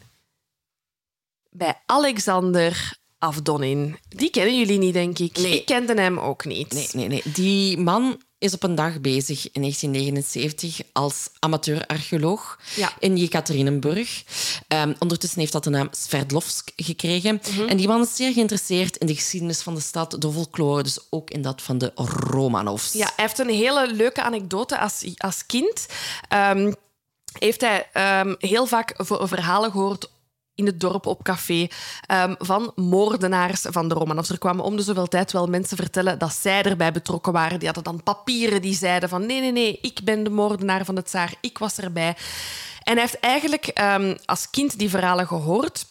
bij Alexander Afdonin. Die kennen jullie niet, denk ik. Nee. Ik kende hem ook niet. Nee, nee, nee. Die man is op een dag bezig in 1979 als amateur-archeoloog Ja. in Jekaterinenburg. Ehm, ondertussen heeft dat de naam Sverdlovsk gekregen. En die man is zeer geïnteresseerd in de geschiedenis van de stad, de folklore, dus ook in dat van de Romanovs. Ja, hij heeft een hele leuke anekdote als, als kind. Ehm, heeft hij ehm, heel vaak verhalen gehoord in het dorp op café ehm, van moordenaars van de Romanovs. Er kwamen om de zoveel tijd wel mensen vertellen dat zij erbij betrokken waren. Die hadden dan papieren die zeiden van nee, nee, nee, ik ben de moordenaar van de tsaar, ik was erbij. En hij heeft eigenlijk ehm, als kind die verhalen gehoord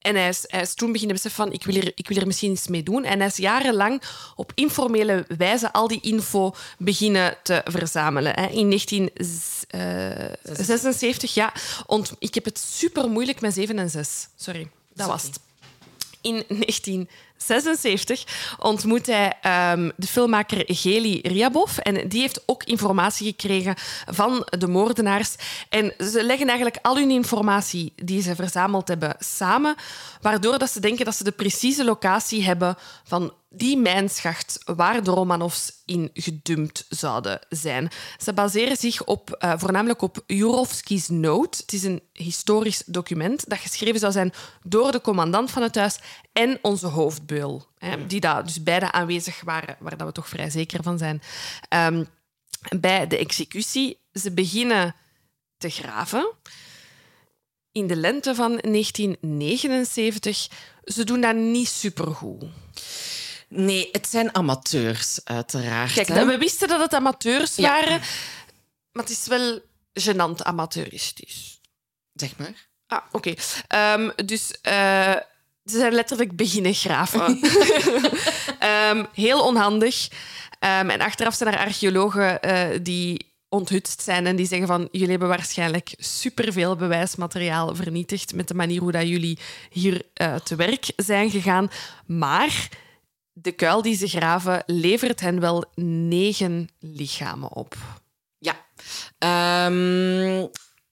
En hij is, hij is toen beginnen beseffen van, ik wil, hier, ik wil er misschien iets mee doen. En hij is jarenlang op informele wijze al die info beginnen te verzamelen. Hè. In 1976, ja. Ont, ik heb het super moeilijk met 7 en 6. Sorry, dat was het. In 1976 ontmoet hij ehm, de filmmaker Geli Ryabov. En die heeft ook informatie gekregen van de moordenaars. En ze leggen eigenlijk al hun informatie die ze verzameld hebben samen, waardoor dat ze denken dat ze de precieze locatie hebben van die mijnschacht waar de Romanovs in gedumpt zouden zijn. Ze baseren zich op, uh, voornamelijk op Jurovski's Note. Het is een historisch document dat geschreven zou zijn door de commandant van het huis en onze hoofdbeul, hè, die daar dus beide aanwezig waren, waar dat we toch vrij zeker van zijn. Um, bij de executie, ze beginnen te graven in de lente van 1979. Ze doen dat niet supergoed. Nee, het zijn amateurs, uiteraard. Kijk, hè? we wisten dat het amateurs waren, maar het is wel gênant amateuristisch. Zeg maar. Ah, oké. Um, dus uh, ze zijn letterlijk beginnen graven. um, heel onhandig. Um, en achteraf zijn er archeologen uh, die onthutst zijn en die zeggen van jullie hebben waarschijnlijk superveel bewijsmateriaal vernietigd met de manier hoe dat jullie hier uh, te werk zijn gegaan. Maar de kuil die ze graven levert hen wel negen lichamen op. Ja. Um,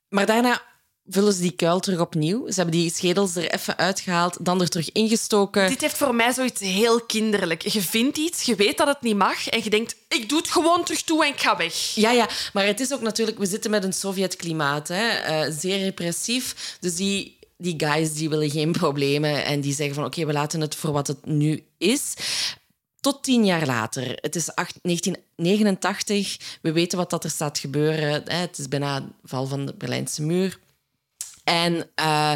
maar daarna vullen ze die kuil terug opnieuw. Ze hebben die schedels er even uitgehaald, dan er terug ingestoken. Dit heeft voor mij zoiets heel kinderlijk. Je vindt iets, je weet dat het niet mag en je denkt, ik doe het gewoon terug toe en ik ga weg. Ja, ja, maar het is ook natuurlijk... We zitten met een Sovjet-klimaat, uh, zeer repressief. Dus die die guys die willen geen problemen en die zeggen van oké, okay, we laten het voor wat het nu is. Tot tien jaar later. Het is 1989. We weten wat dat er staat gebeuren. Het is bijna de val van de Berlijnse muur. En uh,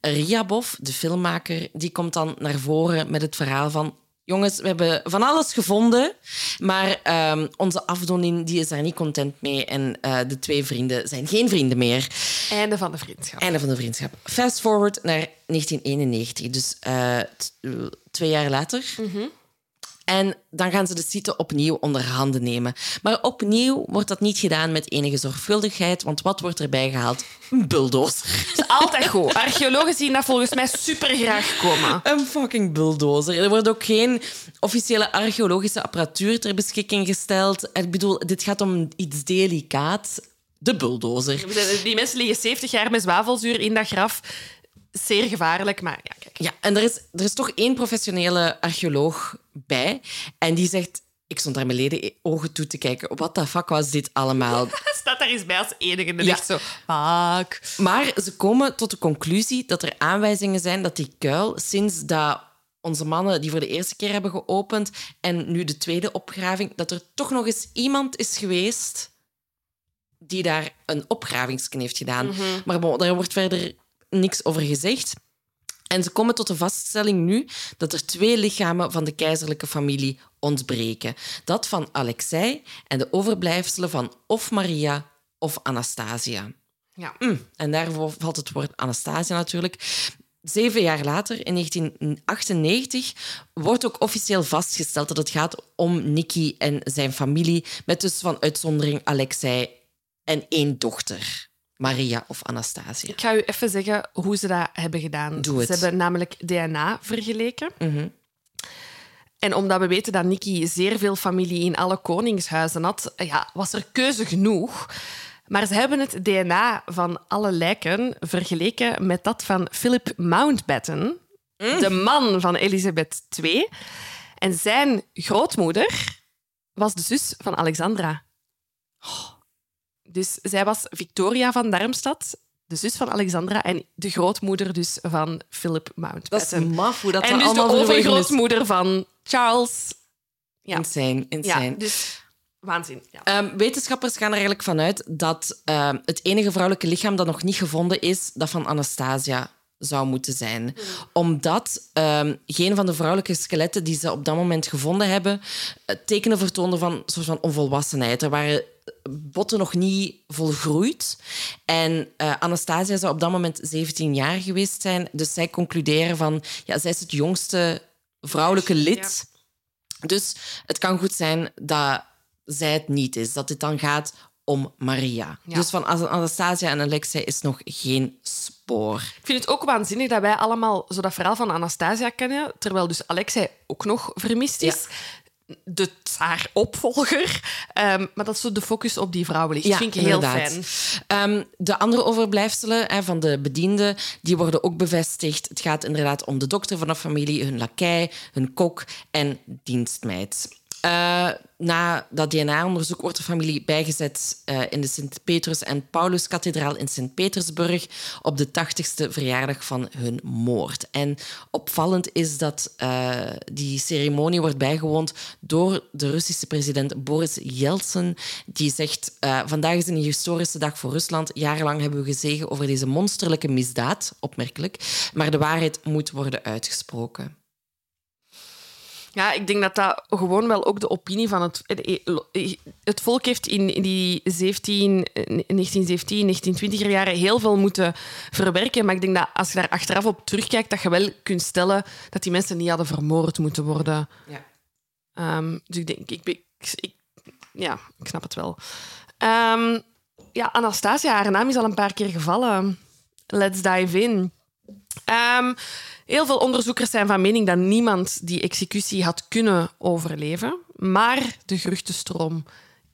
Ryabov, de filmmaker, die komt dan naar voren met het verhaal van... Jongens, we hebben van alles gevonden, maar um, onze afdoening die is daar niet content mee. En uh, de twee vrienden zijn geen vrienden meer. Einde van de vriendschap. Einde van de vriendschap. Fast forward naar 1991, dus uh, twee jaar later. Mm -hmm. En dan gaan ze de site opnieuw onder handen nemen. Maar opnieuw wordt dat niet gedaan met enige zorgvuldigheid, want wat wordt erbij gehaald? Een bulldozer. Dat is altijd goed. Archeologen zien dat volgens mij super graag komen. Een fucking bulldozer. Er wordt ook geen officiële archeologische apparatuur ter beschikking gesteld. Ik bedoel, dit gaat om iets delicaat. De bulldozer. Die mensen liggen 70 jaar met zwavelzuur in dat graf zeer gevaarlijk, maar ja, kijk. Ja, en er is, er is toch één professionele archeoloog bij en die zegt... Ik stond daar mijn leden ogen toe te kijken. Wat de fuck was dit allemaal? Staat daar eens bij als enige en ja. zo... Fuck. Maar ze komen tot de conclusie dat er aanwijzingen zijn dat die kuil, sinds dat onze mannen die voor de eerste keer hebben geopend en nu de tweede opgraving, dat er toch nog eens iemand is geweest die daar een opgravingsknecht heeft gedaan. Mm -hmm. Maar bon, daar wordt verder niks over gezegd. En ze komen tot de vaststelling nu dat er twee lichamen van de keizerlijke familie ontbreken. Dat van Alexei en de overblijfselen van of Maria of Anastasia. Ja. Mm, en daarvoor valt het woord Anastasia natuurlijk. Zeven jaar later, in 1998, wordt ook officieel vastgesteld dat het gaat om Nicky en zijn familie, met dus van uitzondering Alexei en één dochter. Maria of Anastasia. Ik ga u even zeggen hoe ze dat hebben gedaan. Doe het. Ze hebben namelijk DNA vergeleken. Mm -hmm. En omdat we weten dat Nicky zeer veel familie in alle koningshuizen had, ja, was er keuze genoeg. Maar ze hebben het DNA van alle lijken vergeleken met dat van Philip Mountbatten, mm. de man van Elisabeth II. En zijn grootmoeder was de zus van Alexandra. Oh. Dus zij was Victoria van Darmstad, de zus van Alexandra en de grootmoeder dus van Philip Mountbatten. Dat is maf hoe dat En dus de overgrootmoeder van Charles. Ja. Insane, insane. Ja, dus waanzin. Ja. Um, wetenschappers gaan er eigenlijk vanuit dat um, het enige vrouwelijke lichaam dat nog niet gevonden is, dat van Anastasia zou moeten zijn. Mm. Omdat um, geen van de vrouwelijke skeletten die ze op dat moment gevonden hebben, tekenen vertoonden van een soort van onvolwassenheid. Er waren botten nog niet volgroeid. En uh, Anastasia zou op dat moment 17 jaar geweest zijn. Dus zij concluderen van, ja, zij is het jongste vrouwelijke lid. Dus het kan goed zijn dat zij het niet is. Dat dit dan gaat om Maria. Dus van Anastasia en Alexei is nog geen spoor. Ik vind het ook waanzinnig dat wij allemaal zo dat verhaal van Anastasia kennen, terwijl dus Alexei ook nog vermist is. De haar opvolger. Um, maar dat zo de focus op die vrouwen ligt. Ja, vind ik heel fijn. Um, de andere overblijfselen hè, van de bedienden, die worden ook bevestigd. Het gaat inderdaad om de dokter van de familie, hun lakij, hun kok en dienstmeid. Uh, na dat DNA-onderzoek wordt de familie bijgezet uh, in de Sint-Petrus- en Pauluskathedraal in Sint-Petersburg op de 80ste verjaardag van hun moord. En opvallend is dat uh, die ceremonie wordt bijgewoond door de Russische president Boris Yeltsin, die zegt: Vandaag is een historische dag voor Rusland. Jarenlang hebben we gezegen over deze monsterlijke misdaad, opmerkelijk, maar de waarheid moet worden uitgesproken. Ja, ik denk dat dat gewoon wel ook de opinie van het... Het volk heeft in die 17, 1917, 1920er jaren heel veel moeten verwerken. Maar ik denk dat als je daar achteraf op terugkijkt, dat je wel kunt stellen dat die mensen niet hadden vermoord moeten worden. Ja. Um, dus ik denk... Ik, ik, ja, ik snap het wel. Um, ja, Anastasia, haar naam is al een paar keer gevallen. Let's dive in. Um, Heel veel onderzoekers zijn van mening dat niemand die executie had kunnen overleven. Maar de geruchtenstroom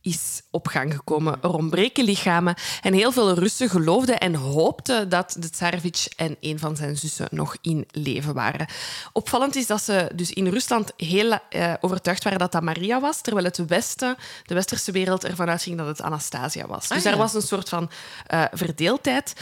is op gang gekomen. Er ontbreken lichamen. En heel veel Russen geloofden en hoopten dat de Tsarevich en een van zijn zussen nog in leven waren. Opvallend is dat ze dus in Rusland heel uh, overtuigd waren dat dat Maria was, terwijl het Westen, de westerse wereld ervan uitging dat het Anastasia was. Dus ah, er was een soort van uh, verdeeldheid.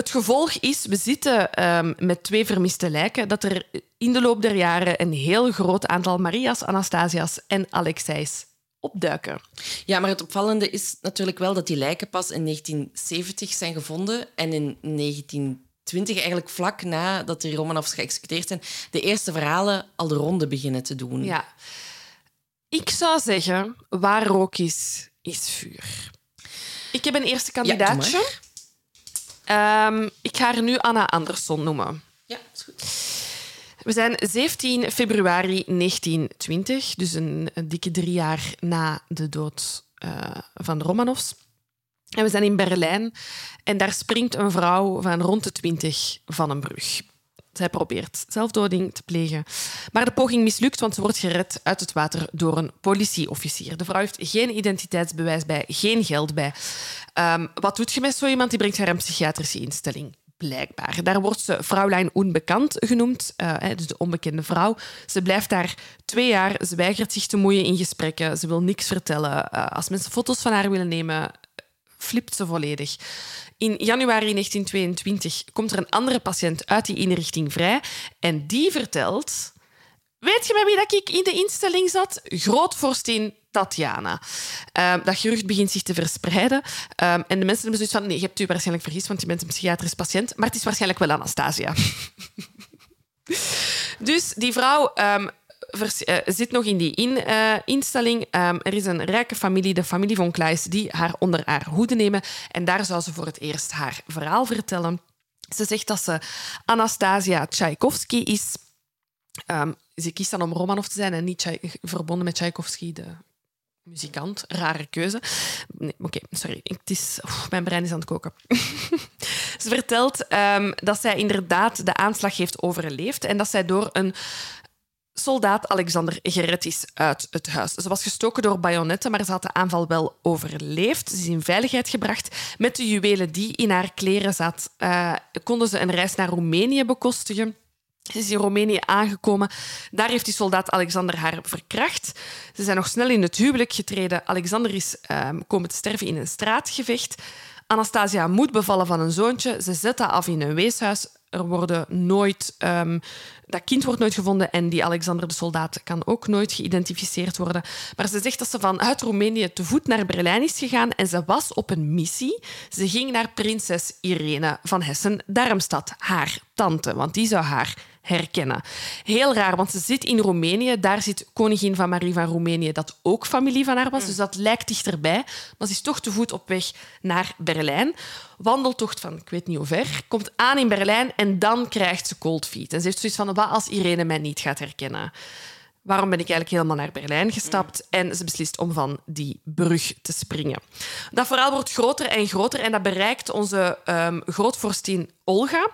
Het gevolg is, we zitten um, met twee vermiste lijken, dat er in de loop der jaren een heel groot aantal Maria's, Anastasia's en Alexeis opduiken. Ja, maar het opvallende is natuurlijk wel dat die lijken pas in 1970 zijn gevonden en in 1920, eigenlijk vlak nadat de Romanovs geëxecuteerd zijn, de eerste verhalen al de ronde beginnen te doen. Ja. Ik zou zeggen, waar rook is, is vuur. Ik heb een eerste kandidaatje. Um, ik ga haar nu Anna Andersson noemen. Ja, is goed. We zijn 17 februari 1920, dus een, een dikke drie jaar na de dood uh, van de Romanovs. En we zijn in Berlijn en daar springt een vrouw van rond de 20 van een brug. Zij probeert zelfdoding te plegen. Maar de poging mislukt, want ze wordt gered uit het water door een politieofficier. De vrouw heeft geen identiteitsbewijs bij, geen geld bij. Um, wat doet je met zo iemand? Die brengt haar een psychiatrische instelling. Blijkbaar. Daar wordt ze Vrouwlijn Onbekant genoemd, uh, dus de onbekende vrouw. Ze blijft daar twee jaar. Ze weigert zich te moeien in gesprekken. Ze wil niks vertellen. Uh, als mensen foto's van haar willen nemen, flipt ze volledig. In januari 1922 komt er een andere patiënt uit die inrichting vrij en die vertelt... Weet je met wie dat ik in de instelling zat? Grootvorstin Tatjana. Uh, dat gerucht begint zich te verspreiden. Uh, en de mensen hebben zoiets van... Nee, je hebt u waarschijnlijk vergist, want je bent een psychiatrisch patiënt. Maar het is waarschijnlijk wel Anastasia. dus die vrouw um, uh, zit nog in die in, uh, instelling. Um, er is een rijke familie, de familie von Kleis, die haar onder haar hoede nemen. En daar zou ze voor het eerst haar verhaal vertellen. Ze zegt dat ze Anastasia Tchaikovsky is. Um, ze kiest dan om Romanov te zijn en niet verbonden met Tchaikovsky, de muzikant. Rare keuze. Nee, Oké, sorry. Het is, mijn brein is aan het koken. ze vertelt um, dat zij inderdaad de aanslag heeft overleefd en dat zij door een soldaat Alexander gered is uit het huis. Ze was gestoken door bajonetten, maar ze had de aanval wel overleefd. Ze is in veiligheid gebracht. Met de juwelen die in haar kleren zat, uh, konden ze een reis naar Roemenië bekostigen. Ze is in Roemenië aangekomen. Daar heeft die soldaat Alexander haar verkracht. Ze zijn nog snel in het huwelijk getreden. Alexander is uh, komen te sterven in een straatgevecht. Anastasia moet bevallen van een zoontje. Ze zet dat af in een weeshuis. Er worden nooit, um, dat kind wordt nooit gevonden en die Alexander de soldaat kan ook nooit geïdentificeerd worden. Maar ze zegt dat ze vanuit Roemenië te voet naar Berlijn is gegaan en ze was op een missie. Ze ging naar prinses Irene van Hessen-Darmstad, haar tante, want die zou haar herkennen. Heel raar, want ze zit in Roemenië. Daar zit koningin van Marie van Roemenië, dat ook familie van haar was. Dus dat lijkt dichterbij. Maar ze is toch te voet op weg naar Berlijn. Wandeltocht van ik weet niet hoe ver. Komt aan in Berlijn en dan krijgt ze cold feet. En ze heeft zoiets van, wat als Irene mij niet gaat herkennen? Waarom ben ik eigenlijk helemaal naar Berlijn gestapt? En ze beslist om van die brug te springen. Dat verhaal wordt groter en groter en dat bereikt onze um, grootvorstin Olga.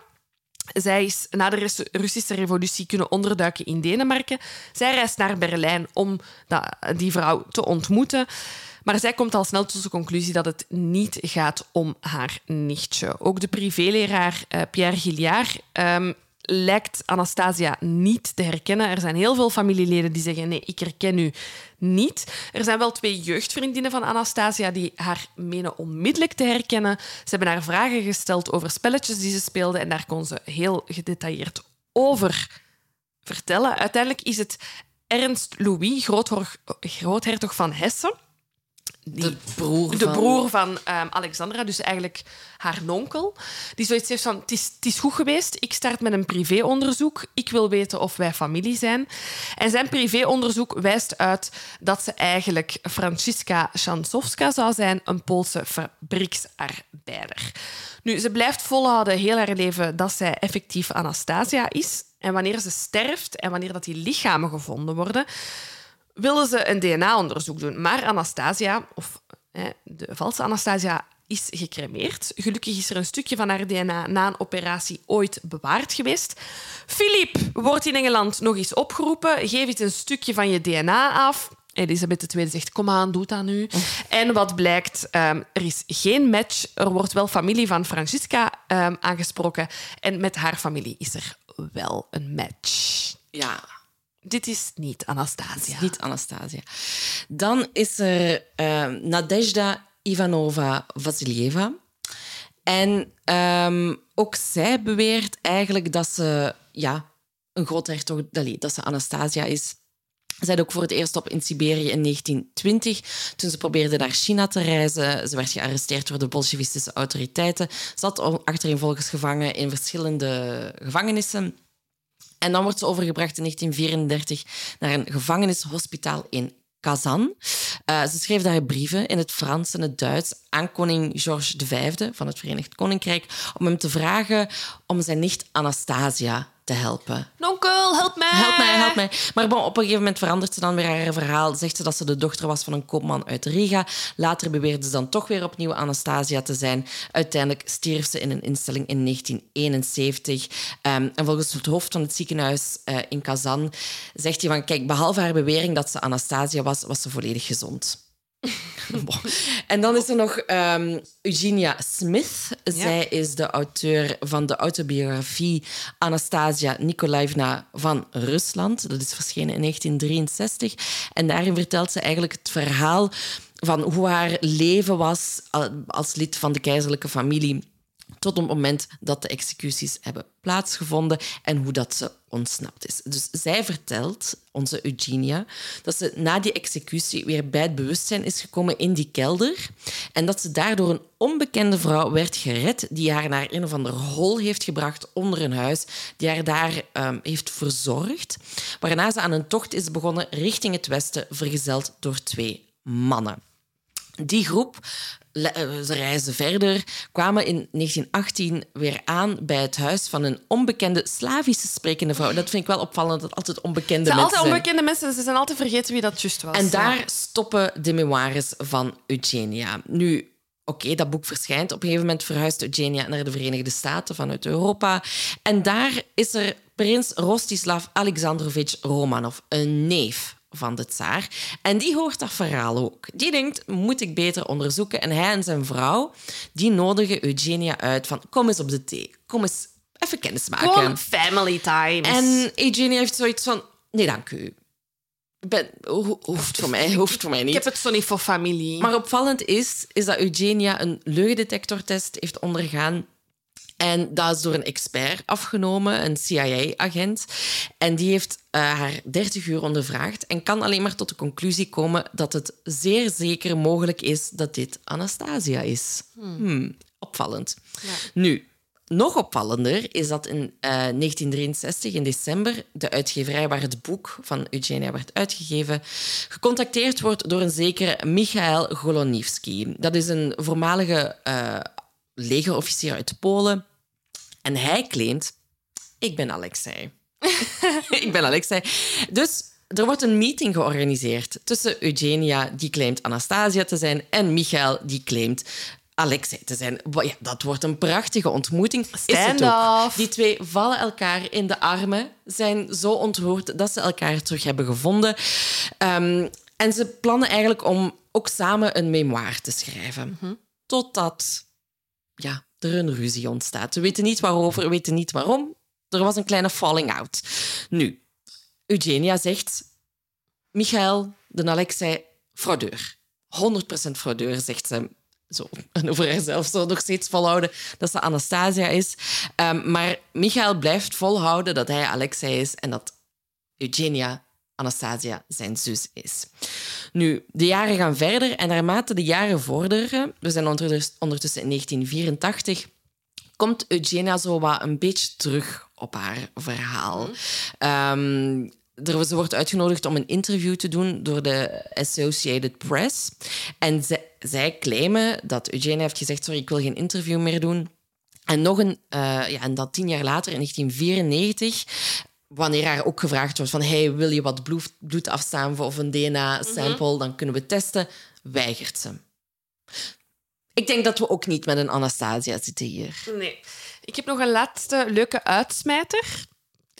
Zij is na de Russische revolutie kunnen onderduiken in Denemarken. Zij reist naar Berlijn om die vrouw te ontmoeten. Maar zij komt al snel tot de conclusie dat het niet gaat om haar nichtje. Ook de privéleraar uh, Pierre Gilliard um, lijkt Anastasia niet te herkennen. Er zijn heel veel familieleden die zeggen: nee, ik herken u niet. Er zijn wel twee jeugdvriendinnen van Anastasia die haar menen onmiddellijk te herkennen. Ze hebben haar vragen gesteld over spelletjes die ze speelde en daar kon ze heel gedetailleerd over vertellen. Uiteindelijk is het Ernst Louis, groothertog van Hessen de broer de van... broer van um, Alexandra, dus eigenlijk haar nonkel, die zoiets heeft van: het is, goed geweest, ik start met een privéonderzoek, ik wil weten of wij familie zijn. En zijn privéonderzoek wijst uit dat ze eigenlijk Franziska Szansowska zou zijn, een Poolse fabrieksarbeider. Nu, ze blijft volhouden heel haar leven dat zij effectief Anastasia is. En wanneer ze sterft en wanneer dat die lichamen gevonden worden, willen ze een DNA-onderzoek doen. Maar Anastasia, of hè, de valse Anastasia, is gecremeerd. Gelukkig is er een stukje van haar DNA na een operatie ooit bewaard geweest. Philippe wordt in Engeland nog eens opgeroepen. Geef eens een stukje van je DNA af. Elisabeth II zegt, kom aan, doe dat nu. En wat blijkt, um, er is geen match. Er wordt wel familie van Francisca um, aangesproken. En met haar familie is er wel een match. Ja, dit is niet Anastasia. Is niet Anastasia. Dan is er uh, Nadezhda Ivanova Vasilieva. En um, ook zij beweert eigenlijk dat ze ja, een groothertog, dat ze Anastasia is. Zij ook voor het eerst op in Siberië in 1920, toen ze probeerde naar China te reizen. Ze werd gearresteerd door de bolsjewistische autoriteiten. Zat achtereenvolgens gevangen in verschillende gevangenissen. En dan wordt ze overgebracht in 1934 naar een gevangenishospitaal in Kazan. Uh, ze schreef daar brieven in het Frans en het Duits aan koning George V van het Verenigd Koninkrijk om hem te vragen om zijn nicht Anastasia te helpen. Nonkel, help mij! Help mij, help mij. Maar op een gegeven moment verandert ze dan weer haar verhaal. Zegt ze dat ze de dochter was van een koopman uit Riga. Later beweerde ze dan toch weer opnieuw Anastasia te zijn. Uiteindelijk stierf ze in een instelling in 1971. Ehm, en volgens het hoofd van het ziekenhuis uh, in Kazan zegt hij van... Kijk, behalve haar bewering dat ze Anastasia was, was ze volledig gezond. En dan is er nog um, Eugenia Smith. Zij is de auteur van de autobiografie Anastasia Nikolaevna van Rusland. Dat is verschenen in 1963. En daarin vertelt ze eigenlijk het verhaal van hoe haar leven was als lid van de keizerlijke familie tot het moment dat de executies hebben plaatsgevonden en hoe dat ze ontsnapt is. Dus zij vertelt, onze Eugenia, dat ze na die executie weer bij het bewustzijn is gekomen in die kelder en dat ze daardoor een onbekende vrouw werd gered die haar naar een of ander hol heeft gebracht onder een huis, die haar daar um, heeft verzorgd, waarna ze aan een tocht is begonnen richting het westen, vergezeld door twee mannen. Die groep ze reisden verder, kwamen in 1918 weer aan bij het huis van een onbekende Slavische sprekende vrouw. Dat vind ik wel opvallend, dat altijd onbekende mensen zijn. altijd onbekende mensen, ze zijn altijd vergeten wie dat juist was. En daar stoppen de memoires van Eugenia. Nu, Oké, dat boek verschijnt. Op een gegeven moment verhuist Eugenia naar de Verenigde Staten vanuit Europa. En daar is er prins Rostislav Alexandrovich Romanov, een neef van de tsaar. En die hoort dat verhaal ook. Die denkt, moet ik beter onderzoeken. En hij en zijn vrouw, die nodigen Eugenia uit van, kom eens op de thee. Kom eens even kennis maken. Gewoon family time. En Eugenia heeft zoiets van, nee, dank u. Ben, hoeft, voor mij, hoeft voor mij niet. Ik heb het zo niet voor familie. Maar opvallend is, is dat Eugenia een leugendetectortest heeft ondergaan en dat is door een expert afgenomen, een CIA-agent. En die heeft uh, haar 30 uur ondervraagd en kan alleen maar tot de conclusie komen dat het zeer zeker mogelijk is dat dit Anastasia is. Hmm. Hmm, opvallend. Ja. Nu, nog opvallender is dat in eh, 1963, in december, de uitgeverij waar het boek van Eugenia werd uitgegeven, gecontacteerd wordt door een zekere Michael Golonivsky. Dat is een voormalige eh, legerofficier uit Polen. En hij claimt, ik ben Alexei. ik ben Alexei. Dus er wordt een meeting georganiseerd tussen Eugenia, die claimt Anastasia te zijn, en Michael, die claimt Alexei te zijn. Ja, dat wordt een prachtige ontmoeting. Stand-off. Die twee vallen elkaar in de armen, zijn zo ontroerd dat ze elkaar terug hebben gevonden. Ehm, en ze plannen eigenlijk om ook samen een memoire te schrijven. Totdat ja, er een ruzie ontstaat. We weten niet waarover, we weten niet waarom. Er was een kleine falling out. Nu, Eugenia zegt... Michael, de Alexei, fraudeur. 100% fraudeur, zegt ze. Zo. En over haarzelf zo nog steeds volhouden dat ze Anastasia is. Ehm, maar Michael blijft volhouden dat hij Alexei is en dat Eugenia Anastasia zijn zus is. Nu, de jaren gaan verder en naarmate de jaren vorderen, we zijn ondertussen in 1984, komt Eugenia zo wat een beetje terug op haar verhaal. Ehm, er, ze wordt uitgenodigd om een interview te doen door de Associated Press. En ze- zij claimen dat Eugenia heeft gezegd, sorry, ik wil geen interview meer doen. En nog een, eh, ja, en dat tien jaar later, in 1994, wanneer haar ook gevraagd wordt van hey, wil je wat bloed, afstaan of een DNA-sample, dan kunnen we testen, weigert ze. Ik denk dat we ook niet met een Anastasia zitten hier. Nee. Ik heb nog een laatste leuke uitsmijter.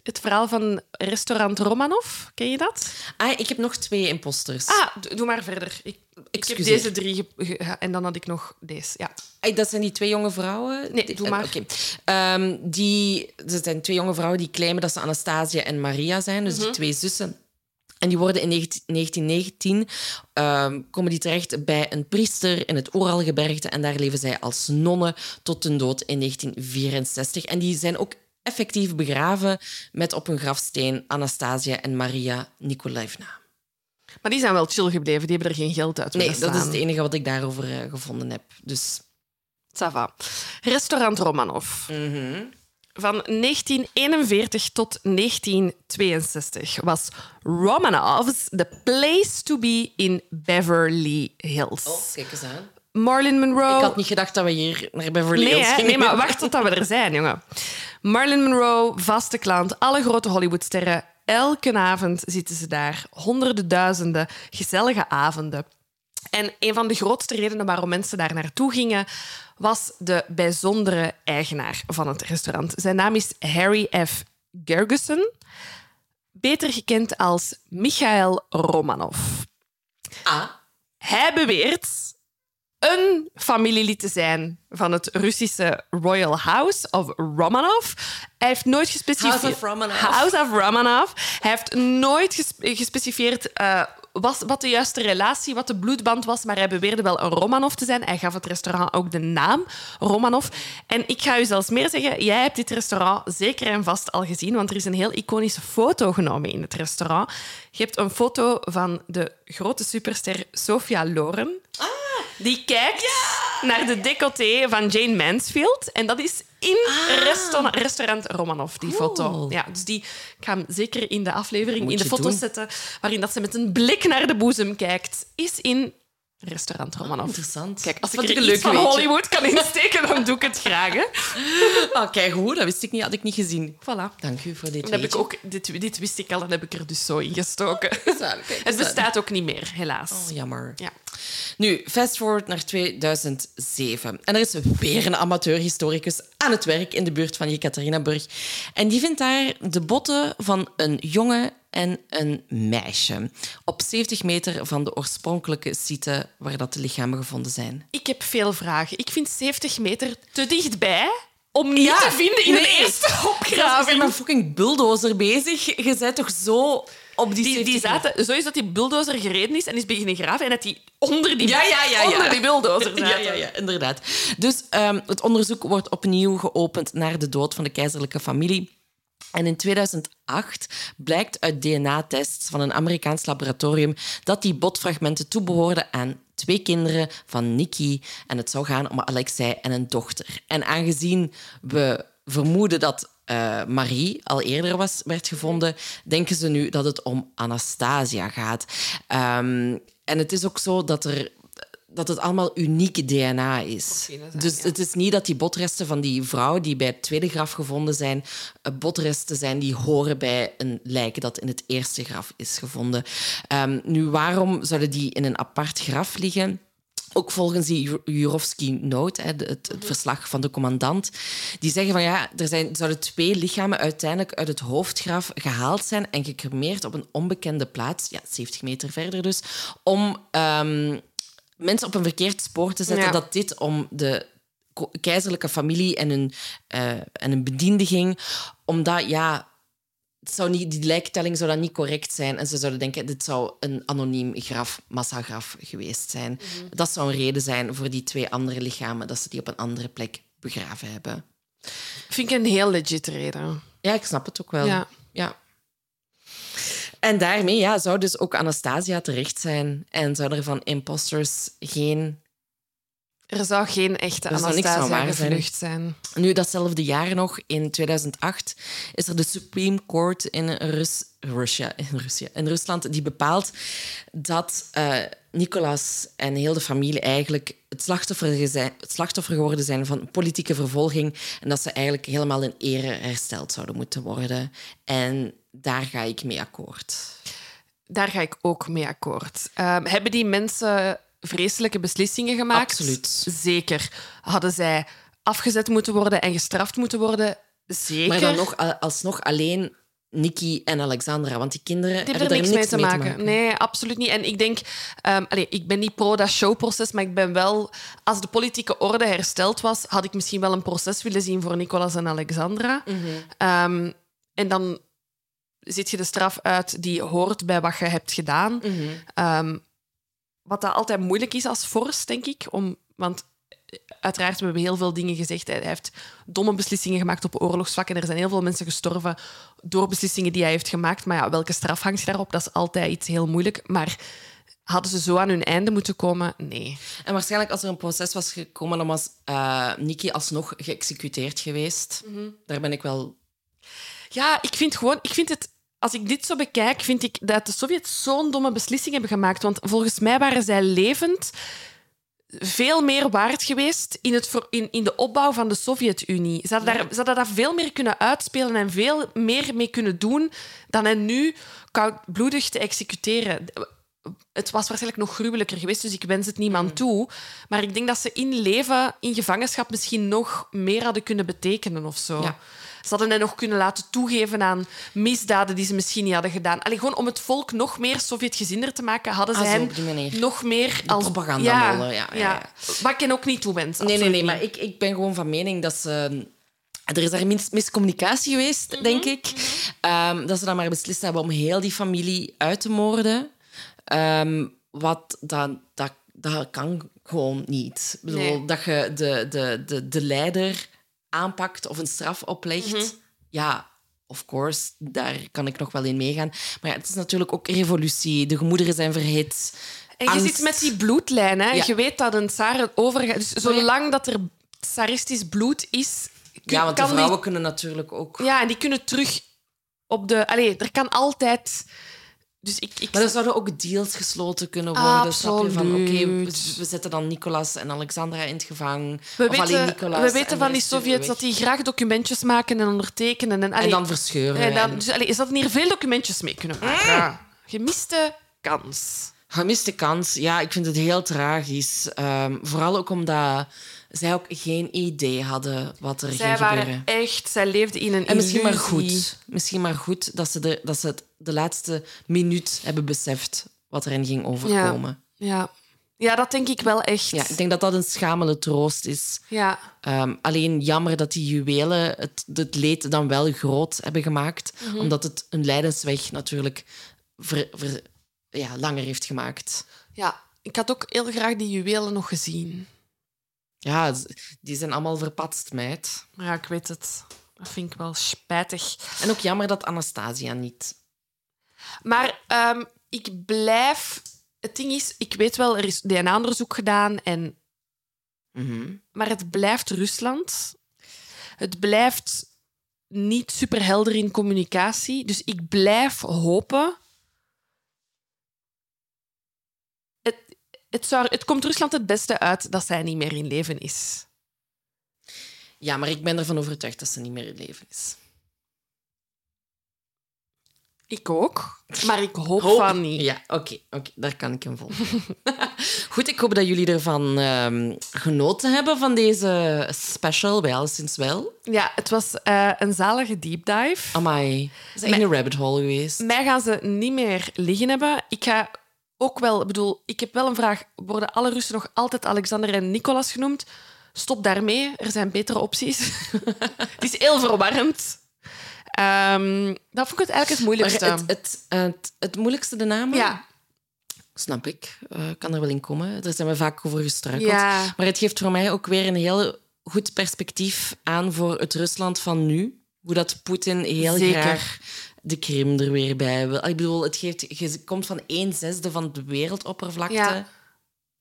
Het verhaal van restaurant Romanov. Ken je dat? Ah, ik heb nog twee imposters. Ah, doe maar verder. Ik, ik heb deze drie ge- ge- en dan had ik nog deze. Ja. Dat zijn die twee jonge vrouwen? Nee, doe maar. Ehm, die, dat zijn twee jonge vrouwen die claimen dat ze Anastasia en Maria zijn, dus Mhm. die twee zussen. En die worden in 19- 1919 ehm, komen die terecht bij een priester in het Oeralgebergte en daar leven zij als nonnen tot hun dood in 1964. En die zijn ook effectief begraven met op hun grafsteen Anastasia en Maria Nikolaevna. Maar die zijn wel chill gebleven. Die hebben er geen geld uit Nee, dat is het enige wat ik daarover eh, gevonden heb. Dus Ça va. Restaurant Romanov. Van 1941 tot 1962 was Romanov's the place to be in Beverly Hills. Oh, kijk eens aan. Marilyn Monroe. Ik had niet gedacht dat we hier naar Beverly Nee, Hills hè? gingen. nee, maar wacht tot we er zijn, jongen. Marilyn Monroe, vaste klant, alle grote Hollywoodsterren. Elke avond zitten ze daar. Honderden duizenden gezellige avonden. En een van de grootste redenen waarom mensen daar naartoe gingen, was de bijzondere eigenaar van het restaurant. Zijn naam is Harry F. Gergeson, beter gekend als Michael Romanov. Ah, Hij beweert een familielid te zijn van het Russische Royal House of Romanov. Hij heeft nooit gespecificeerd... House of Romanov. House of Romanov. Hij heeft nooit gespe- gespecificeerd eh, was, wat de juiste relatie, wat de bloedband was, maar hij beweerde wel een Romanov te zijn. Hij gaf het restaurant ook de naam Romanov. En ik ga u zelfs meer zeggen, jij hebt dit restaurant zeker en vast al gezien, want er is een heel iconische foto genomen in het restaurant. Je hebt een foto van de grote superster Sophia Loren. Die kijkt naar de decolleté van Jane Mansfield. En dat is in restaurant, restaurant Romanov, die foto. Ja, dus die, ik ga hem zeker in de aflevering, Moet in de doen. zetten, waarin dat ze met een blik naar de boezem kijkt, is in restaurant Romanov. interessant. Kijk, als ik er een iets leuk van weetje. Hollywood kan insteken, dan doe ik het graag. Hè. Ah, kijk hoe, dat wist ik niet, had ik niet gezien. Voilà. Dank u voor dit Dat heb ik ook, dit, dit wist ik al, dat heb ik er dus zo in gestoken. Kijk Het bestaat ook niet meer, helaas. Oh, jammer. Ja. Nu, fast forward naar 2007. En er is weer een amateurhistoricus aan het werk in de buurt van Jekaterinaburg. En die vindt daar de botten van een jongen en een meisje. Op 70 meter van de oorspronkelijke site waar dat de lichamen gevonden zijn. Ik heb veel vragen. Ik vind 70 meter te dichtbij om niet Ja, te vinden in de nee. eerste Graving. opgraving. met een fucking bulldozer bezig. Je bent toch zo op die, Die, 70 die zaten, zo is dat die bulldozer gereden is en is beginnen graven en dat die onder die, Ja, ja, ja, ja. Onder die bulldozer zaten. Ja, ja, ja, inderdaad. Dus ehm, het onderzoek wordt opnieuw geopend naar de dood van de keizerlijke familie. En in 2008 blijkt uit DNA-tests van een Amerikaans laboratorium dat die botfragmenten toebehoorden aan twee kinderen van Nikki. En het zou gaan om Alexei en een dochter. En aangezien we vermoeden dat uh, Marie al eerder was, werd gevonden, denken ze nu dat het om Anastasia gaat. Um, en het is ook zo dat er dat het allemaal uniek DNA is. dus het is niet dat die botresten van die vrouw die bij het tweede graf gevonden zijn, eh, botresten zijn die horen bij een lijk dat in het eerste graf is gevonden. Um, nu, waarom zouden die in een apart graf liggen? Ook volgens die Jurovski-note, het, het, mhm. verslag van de commandant, die zeggen van ja, er zijn, zouden twee lichamen uiteindelijk uit het hoofdgraf gehaald zijn en gecremeerd op een onbekende plaats, ja, 70 meter verder dus, om um, mensen op een verkeerd spoor te zetten dat dit om de keizerlijke familie en hun, uh, en hun bediende ging. Omdat, ja, het zou niet, die lijktelling zou dan niet correct zijn. En ze zouden denken, dit zou een anoniem graf, massagraf geweest zijn. Mhm. Dat zou een reden zijn voor die twee andere lichamen, dat ze die op een andere plek begraven hebben. Vind ik een heel legit reden. Ja, ik snap het ook wel. Ja. ja. En daarmee ja, zou dus ook Anastasia terecht zijn. En zou er van imposters geen... Er zou geen echte Anastasia gevlucht zijn. Nu, datzelfde jaar nog, in 2008, is er de Supreme Court in, Rus Russia, in, Russia, in Rusland die bepaalt dat uh, Nicolas en heel de familie eigenlijk het slachtoffer, zijn, het slachtoffer geworden zijn van politieke vervolging en dat ze eigenlijk helemaal in ere hersteld zouden moeten worden. En daar ga ik mee akkoord. Daar ga ik ook mee akkoord. Um, hebben die mensen vreselijke beslissingen gemaakt? Absoluut. Zeker. Hadden zij afgezet moeten worden en gestraft moeten worden? Zeker. Maar dan nog, alsnog alleen Nikki en Alexandra, want die kinderen die hebben er niks, mee, te, maken. Nee, absoluut niet. En ik denk, um, allez, ik ben niet pro dat showproces, maar ik ben wel, als de politieke orde hersteld was, had ik misschien wel een proces willen zien voor Nicolas en Alexandra. Mm um, en dan zit je de straf uit die hoort bij wat je hebt gedaan. Mm wat dat altijd moeilijk is als vorst, denk ik. Om, want eh, uiteraard, we hebben heel veel dingen gezegd. Hij heeft domme beslissingen gemaakt op oorlogsvlak. En er zijn heel veel mensen gestorven door beslissingen die hij heeft gemaakt. Maar ja, welke straf hangt daarop? Dat is altijd iets heel moeilijk. Maar hadden ze zo aan hun einde moeten komen? Nee. En waarschijnlijk als er een proces was gekomen, dan was uh, Nikki alsnog geëxecuteerd geweest. Mhm. Daar ben ik wel... Ja, ik vind gewoon... Ik vind het als ik dit zo bekijk, vind ik dat de Sovjets zo'n domme beslissing hebben gemaakt. Want volgens mij waren zij levend veel meer waard geweest in, het, in, in de opbouw van de Sovjet-Unie. Ze, hadden daar, ze hadden dat veel meer kunnen uitspelen en veel meer mee kunnen doen dan hen nu koudbloedig te executeren. Het was waarschijnlijk nog gruwelijker geweest, dus ik wens het niemand mm. toe. Maar ik denk dat ze in leven, in gevangenschap, misschien nog meer hadden kunnen betekenen of zo. Ja. Ze hadden hen nog kunnen laten toegeven aan misdaden die ze misschien niet hadden gedaan. Alleen gewoon om het volk nog meer Sovjetgezinder te maken, hadden ze ah, hen nog meer als propaganda. Ja, ja, ja, ja, Wat ik ook niet toewens. Nee, nee, nee, maar ik, ik ben gewoon van mening dat ze. Er is daar mis, miscommunicatie geweest, mhm, denk ik. Mhm. Ehm, dat ze dan maar beslist hebben om heel die familie uit te moorden. Um, wat dan, dat, dat kan gewoon niet. Ik bedoel, dat je de, de, de, de leider aanpakt of een straf oplegt, mhm. ja, of course, daar kan ik nog wel in meegaan. Maar ja, het is natuurlijk ook revolutie. De gemoederen zijn verhit. En je zit met die bloedlijn. Hè? Je weet dat een tsaar overgaat. Dus zolang dat er tsaristisch bloed is... Ja, want de vrouwen kunnen natuurlijk ook... Ja, en die kunnen terug op de... Allee, er kan altijd dus ik, ik... Maar er zouden ook deals gesloten kunnen worden. Absoluut. Van, oké, we, zetten dan Nicolas en Alexandra in het gevangen. We weten, we weten van die Sovjets dat die graag documentjes maken en ondertekenen. En, en dan verscheuren. En dan, dus, allee, is dat hier veel documentjes mee kunnen maken? Gemiste kans. Gemiste kans, ja, ik vind het heel tragisch. Um, vooral ook omdat zij ook geen idee hadden wat er zij ging gebeuren. Zij waren echt, zij leefden in een En misschien maar goed, misschien maar goed dat ze, de, dat ze het de laatste minuut hebben beseft wat er hen ging overkomen. Ja, ja. ja dat denk ik wel echt. Ja, ik denk dat dat een schamele troost is. Ja. Um, alleen jammer dat die juwelen het, het leed dan wel groot hebben gemaakt, mhm. omdat het een lijdensweg natuurlijk ver, ver, ja, langer heeft gemaakt. Ja, ik had ook heel graag die juwelen nog gezien. Ja, die zijn allemaal verpatst, meid. Ja, ik weet het. Dat vind ik wel spijtig. En ook jammer dat Anastasia niet. Maar um, ik blijf het ding is, ik weet wel, er is DNA-onderzoek gedaan, en, Mhm. maar het blijft Rusland. Het blijft niet super helder in communicatie. Dus ik blijf hopen. Het, het, zou, het komt Rusland het beste uit dat zij niet meer in leven is. Ja, maar ik ben ervan overtuigd dat ze niet meer in leven is. Ik ook, maar ik hoop, Hoop. van niet. Ja, oké, oké, daar kan ik hem volgen. Goed, ik hoop dat jullie ervan ehm, genoten hebben van deze special bij Alleszins Wel. Ja, het was eh, een zalige deep dive. Amai, dat is echt een rabbit hole geweest. Mij gaan ze niet meer liggen hebben. Ik ga ook wel, ik bedoel, ik heb wel een vraag. Worden alle Russen nog altijd Alexander en Nicolas genoemd? Stop daarmee, er zijn betere opties. het is heel verwarrend. Ehm, dat vond ik het eigenlijk het moeilijkste. het, het, het, het moeilijkste de namen? ja, Snap ik. Eh, kan er wel in komen. Daar zijn we vaak over gestruikeld. ja, Maar het geeft voor mij ook weer een heel goed perspectief aan voor het Rusland van nu. Hoe dat Poetin heel Zeker. graag de Krim er weer bij wil. Ik bedoel, het geeft, je komt van een zesde van de wereldoppervlakte. Ja.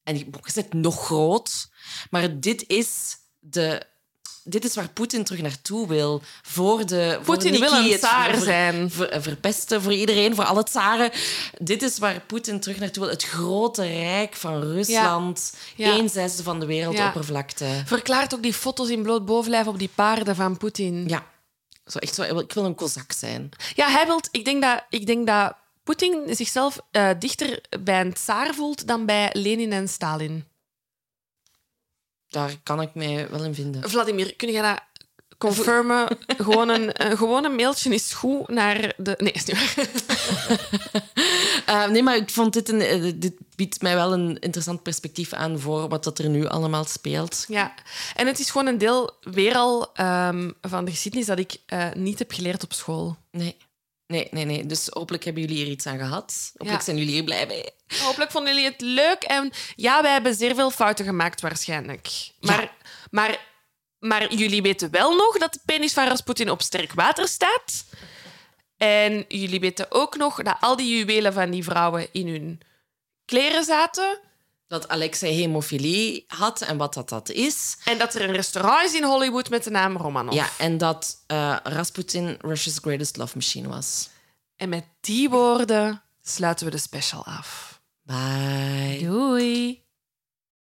En je zit nog groot. Maar dit is, de, dit is waar Poetin terug naartoe wil. Voor de voor Poetin wil een tsaar zijn. ver- verpesten voor iedereen, voor alle tsaren. Dit is waar Poetin terug naartoe wil. Het grote rijk van Rusland. Ja. Een zesde van de wereldoppervlakte. verklaart ook die foto's in bloot bovenlijf op die paarden van Poetin. Ja. Zo, echt zo, ik wil een kozak zijn. Ja, hij wilt, ik denk dat, ik denk dat Poetin zichzelf eh, dichter bij een tsaar voelt dan bij Lenin en Stalin. Daar kan ik mij wel in vinden. Vladimir, kun jij dat confirmen? gewoon, een, een, gewoon een mailtje is goed naar de... Nee, is niet waar. Eh, nee, maar ik vond dit, een, eh, dit biedt mij wel een interessant perspectief aan voor wat dat er nu allemaal speelt. Ja, en het is gewoon een deel weer al ehm, van de geschiedenis dat ik eh, niet heb geleerd op school. Nee. Nee, nee, nee. Dus hopelijk hebben jullie hier iets aan gehad. Hopelijk Ja. zijn jullie hier blij mee. Hopelijk vonden jullie het leuk. En ja, wij hebben zeer veel fouten gemaakt waarschijnlijk. Maar, Ja. maar, maar jullie weten wel nog dat de penis van Rasputin op sterk water staat. En jullie weten ook nog dat al die juwelen van die vrouwen in hun kleren zaten. Dat Alexei hemofilie had en wat dat, dat is. En dat er een restaurant is in Hollywood met de naam Romanov. Ja, en dat eh, Rasputin Russia's greatest love machine was. En met die woorden sluiten we de special af. Bye. Doei.